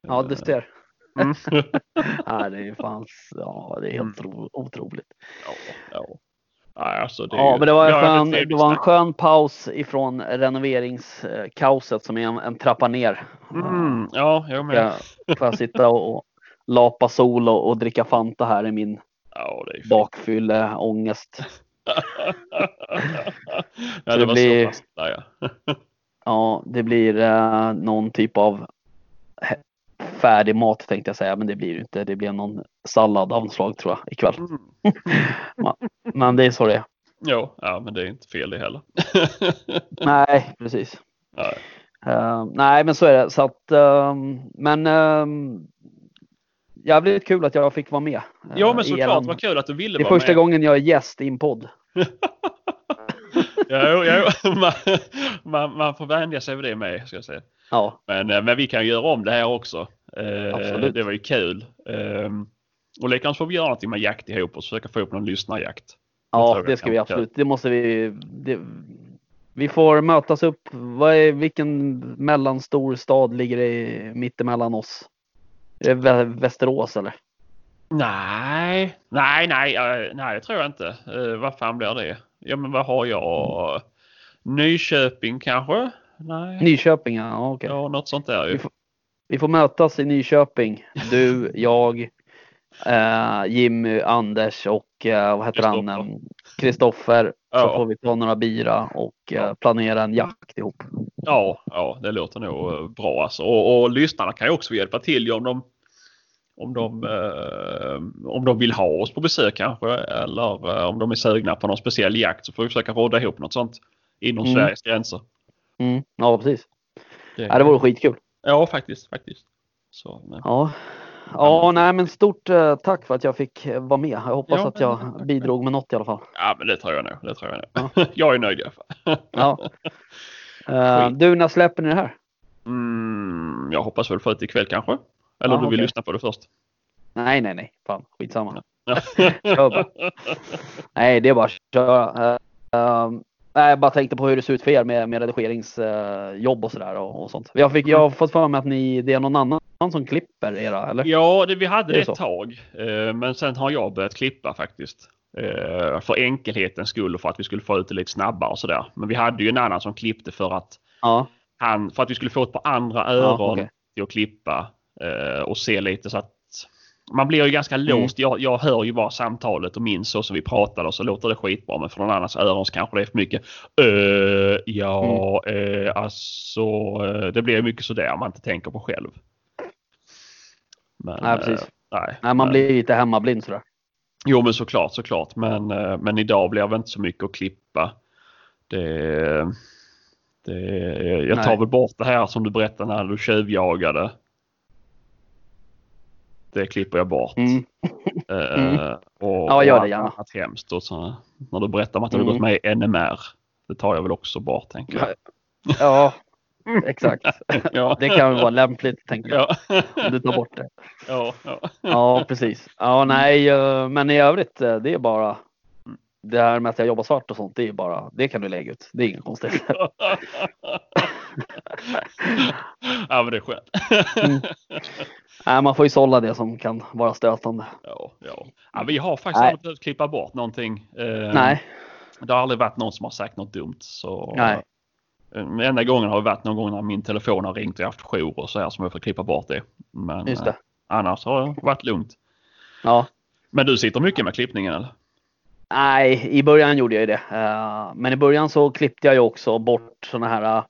Ja, det ser. Mm. *laughs* Nej, det är fan, ja, det är helt ro- otroligt. ja, ja. Nej, alltså det Ja, ju- men det var, en skön, det var en skön paus ifrån renoveringskaoset som är en, en trappa ner. Mm, ja, jag med. Jag får jag sitta och, och lapa sol och, och dricka Fanta här i min Ja, bakfylle ångest. *laughs* ja, det det var blir- där, ja. *laughs* Ja, det blir eh, någon typ av färdig mat tänkte jag säga, men det blir det inte. Det blir någon sallad av slag tror jag ikväll. Mm. *laughs* Men det är så det är. Jo, ja, men det är inte fel det heller. *laughs* Nej, precis. Nej. Eh, nej, men så är det. Så att, ehm, men um, jävligt kul att jag fick vara med. eh, Ja, men såklart. Vad kul att du ville Det är vara första med. gången jag är gäst i en podd. *laughs* Jo, jo, man, man, man får vänja sig vid det med, ska jag säga. Ja, Men, eh, men vi kan göra om det här också. Eh, Absolut. Det var ju kul. Eh, och likadant får vi göra någonting med jakt ihop och försöka få upp någon lyssnarjakt. ja det ska vi absolut. Det måste vi. Det, vi får mötas upp. Vad är, vilken mellanstor stad ligger det mittemellan oss? Är det Vä- Västerås eller? Nej, nej, nej, eh, nej, det tror jag inte. Eh, vad fan blir det? Ja, men vad har jag? Nyköping kanske? Nej. Nyköping, ja okej. Ja, något sånt där ju. Vi får- Vi får mötas i Nyköping. Du, jag, eh, Jimmy, Anders och eh, vad heter han? Kristoffer. Em, Kristoffer. Så Ja. får vi ta några bira och eh, planera en jakt ihop. Ja, ja, det låter nog eh, bra alltså. Och, och lyssnarna kan ju också hjälpa till om de om de, eh, om de vill ha oss på besök kanske eller eh, om de är sugna på någon speciell jakt så får vi försöka råda ihop något sånt inom Mm. Sveriges gränser. Mm, ja, precis. Det, Ja, det vore skitkul. Ja, faktiskt. faktiskt. Så, men, Ja, ja nej men stort eh, tack för att jag fick eh, vara med. Jag hoppas Ja, att jag bidrog med något i alla fall. ja, men det tror jag nog. Det tror jag, nog. *laughs* jag är nöjd i alla fall. Ja. *laughs* Eh, du, när släpper ni det här? Mm, jag hoppas väl få ut ikväll kanske. Eller Ja, du vill okej. lyssna på det först? Nej, nej, nej. Fan, skitsamma. Ja. *laughs* Nej, det är bara att köra. Eh, eh, nej, jag bara tänkte på hur det ser ut för er med, med redigeringsjobb och sådär och, och sånt. Jag, fick, jag har fått för mig att ni, det är någon annan som klipper era, eller? Ja, det, vi hade det ett så? tag. Eh, men sen har jag börjat klippa faktiskt. Eh, för enkelhetens skull och för att vi skulle få ut det lite snabbare och sådär. Men vi hade ju en annan som klippte för att Ja, han, för att vi skulle få ett par andra öron okej. till att klippa eh, och se lite så att man blir ju ganska Mm. låst. Jag, jag hör ju bara samtalet och minns så som vi pratade och så låter det skitbra. Men för någon annans öron så kanske det är för mycket. Uh, ja, Mm. eh, alltså det blir mycket sådär man inte tänker på själv. Men, Nej, precis. eh, nej, nej, man blir lite hemmablind sådär. Jo men såklart, såklart. Men, eh, men idag blir det inte så mycket att klippa. Det, det, jag tar Nej. väl bort det här som du berättade när du tjuvjagade. Det klipper jag bort. Mm. Eh, Mm. och, Ja, gör det gärna. annat hemskt. Och så, när du berättar om att du har Mm. gått med i NMR. Det tar jag väl också bort tänker jag. Ja, exakt. *laughs* Ja, Det kan väl vara lämpligt, tänker jag. ja. Om du tar bort det. ja, ja. Ja, precis. Ja, nej, eh, men i övrigt, eh, det är bara det här med att jag jobbar svart och sånt, det är bara, det kan du lägga ut. Det är inget konstigt. *laughs* *laughs* ja men det är skönt. Mm. Nej, man får ju sålla det som kan vara stötande. Ja, ja. ja, vi har faktiskt Nej. aldrig behövt klippa bort någonting. Eh, Nej, Det har aldrig varit någon som har sagt något dumt. Så, Nej. Enda gången har det varit någon gång när min telefon har ringt och jag har haft jour och så här som jag får klippa bort det. Men just eh, det. annars har det varit lugnt. Ja. Men du sitter mycket med klippningen eller? Nej, i början gjorde jag ju det. Eh, Men i början så klippte jag ju också bort sådana här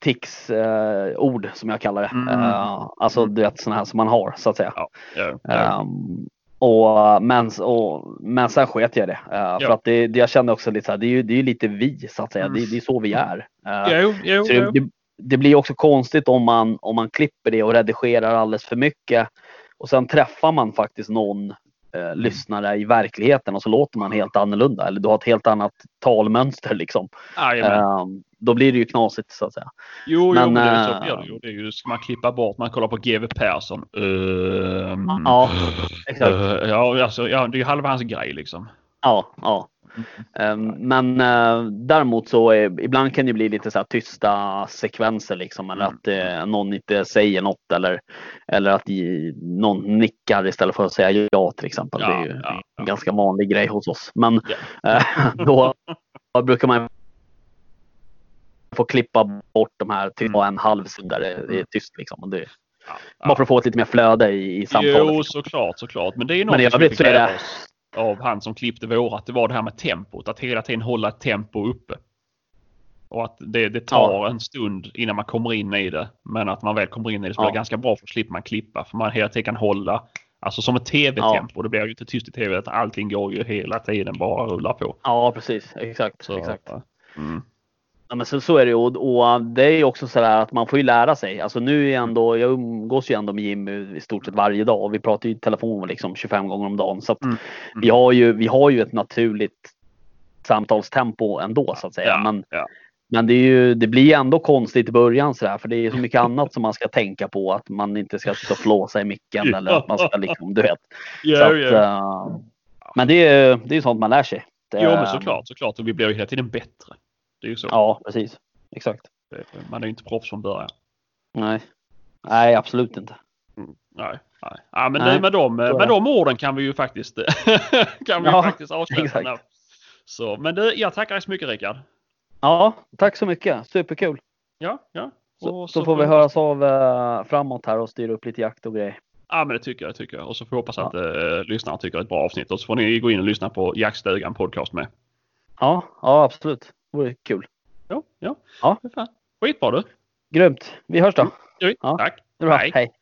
tics eh, ord som jag kallar det. Mm. Eh, alltså du vet sådana här som man har så att säga. Ja, ja, ja. Um, och, men, och, men sen sket jag det. Uh, För att det, det jag kände också lite så här, det är ju, det är lite vi så att säga. Mm. Det, det är så vi är. Uh, jo, jo, så jo. det, det blir också konstigt om man, om man klipper det och redigerar alldeles för mycket. Och sen träffar man faktiskt någon eh, lyssnare i verkligheten och så låter man helt annorlunda. Eller du har ett helt annat talmönster liksom. Um, då blir det ju knasigt så att säga. Jo, jo, Men, men det, så blir det ju. Det är ju, ska man klippa bort, man kollar på GW Persson. Ehm, Ja, exakt. eh, ja, alltså, ja, det är ju halva hans grej liksom. Ja, ja. Ehm, Men eh, däremot så ibland kan det bli lite så tysta sekvenser liksom. Eller Mm. att eh, någon inte säger något eller, eller att någon nickar istället för att säga ja till exempel. Ja, det är ju ja, ja. en ganska vanlig grej hos oss. Men Ja. eh, då, *laughs* då brukar man få klippa bort de här till Mm. en halv sekund där det är tyst liksom. Och det, Ja, Bara för att få ett lite mer flöde i, i samtalet. Jo, liksom. såklart, såklart. Men det är ju Men i något övrigt så är det- oss av han som klippte vårat. Det var det här med tempot. Att hela tiden hålla ett tempo uppe. Och att det, det tar Ja. en stund innan man kommer in i det. Men att man väl kommer in i det så blir Ja. det ganska bra för slipper man klippa. För man hela tiden kan hålla Alltså som ett tv-tempo. Det blir ju inte tyst i tv. Att allting går ju hela tiden bara rullar på. Ja, precis. Exakt. Så, exakt. Mm. Ja, men så, så är det ju och, och det är ju också så att man får ju lära sig. Alltså nu är ändå, jag umgås ju ändå med Jimmy i stort sett varje dag och vi pratar ju i telefon liksom 25 gånger om dagen. Så att Mm. vi, har ju, vi har ju ett naturligt samtalstempo ändå så att säga. Ja, Men, ja. men det, är ju, det blir ändå konstigt i början så där, för det är så mycket annat som man ska tänka på. Att man inte ska sitta och flåsa i micken *laughs* eller att man ska liksom, du vet. Jo, att, jo. eh, men det är det är sånt man lär sig. Jo, men såklart, såklart. Och vi blir ju hela tiden bättre. Det är ju så. Ja, precis. Exakt. Man är ju inte proffs från början. Nej. Nej, absolut inte. Nej, nej. Ja, men Nej, med de, så med de orden kan vi ju faktiskt, *laughs* kan vi Ja, faktiskt avsluta. exakt. Så, men du, jag tackar dig så mycket Rickard. Ja, tack så mycket. Superkul. Ja, ja. Så, Och så får vi höras av eh, framåt här och styra upp lite jakt och grejer. Ja, men det tycker jag. Tycker jag. Och så får vi hoppas Ja. att eh, lyssnarna tycker det är ett bra avsnitt. Och så får ni gå in och lyssna på Jaktstugan podcast med. Ja, ja absolut. Vore kul. Ja, ja. Ja. Skitbra du. Grymt. Vi hörs då. Oj, Ja. Tack. Bra. Hej. Hej.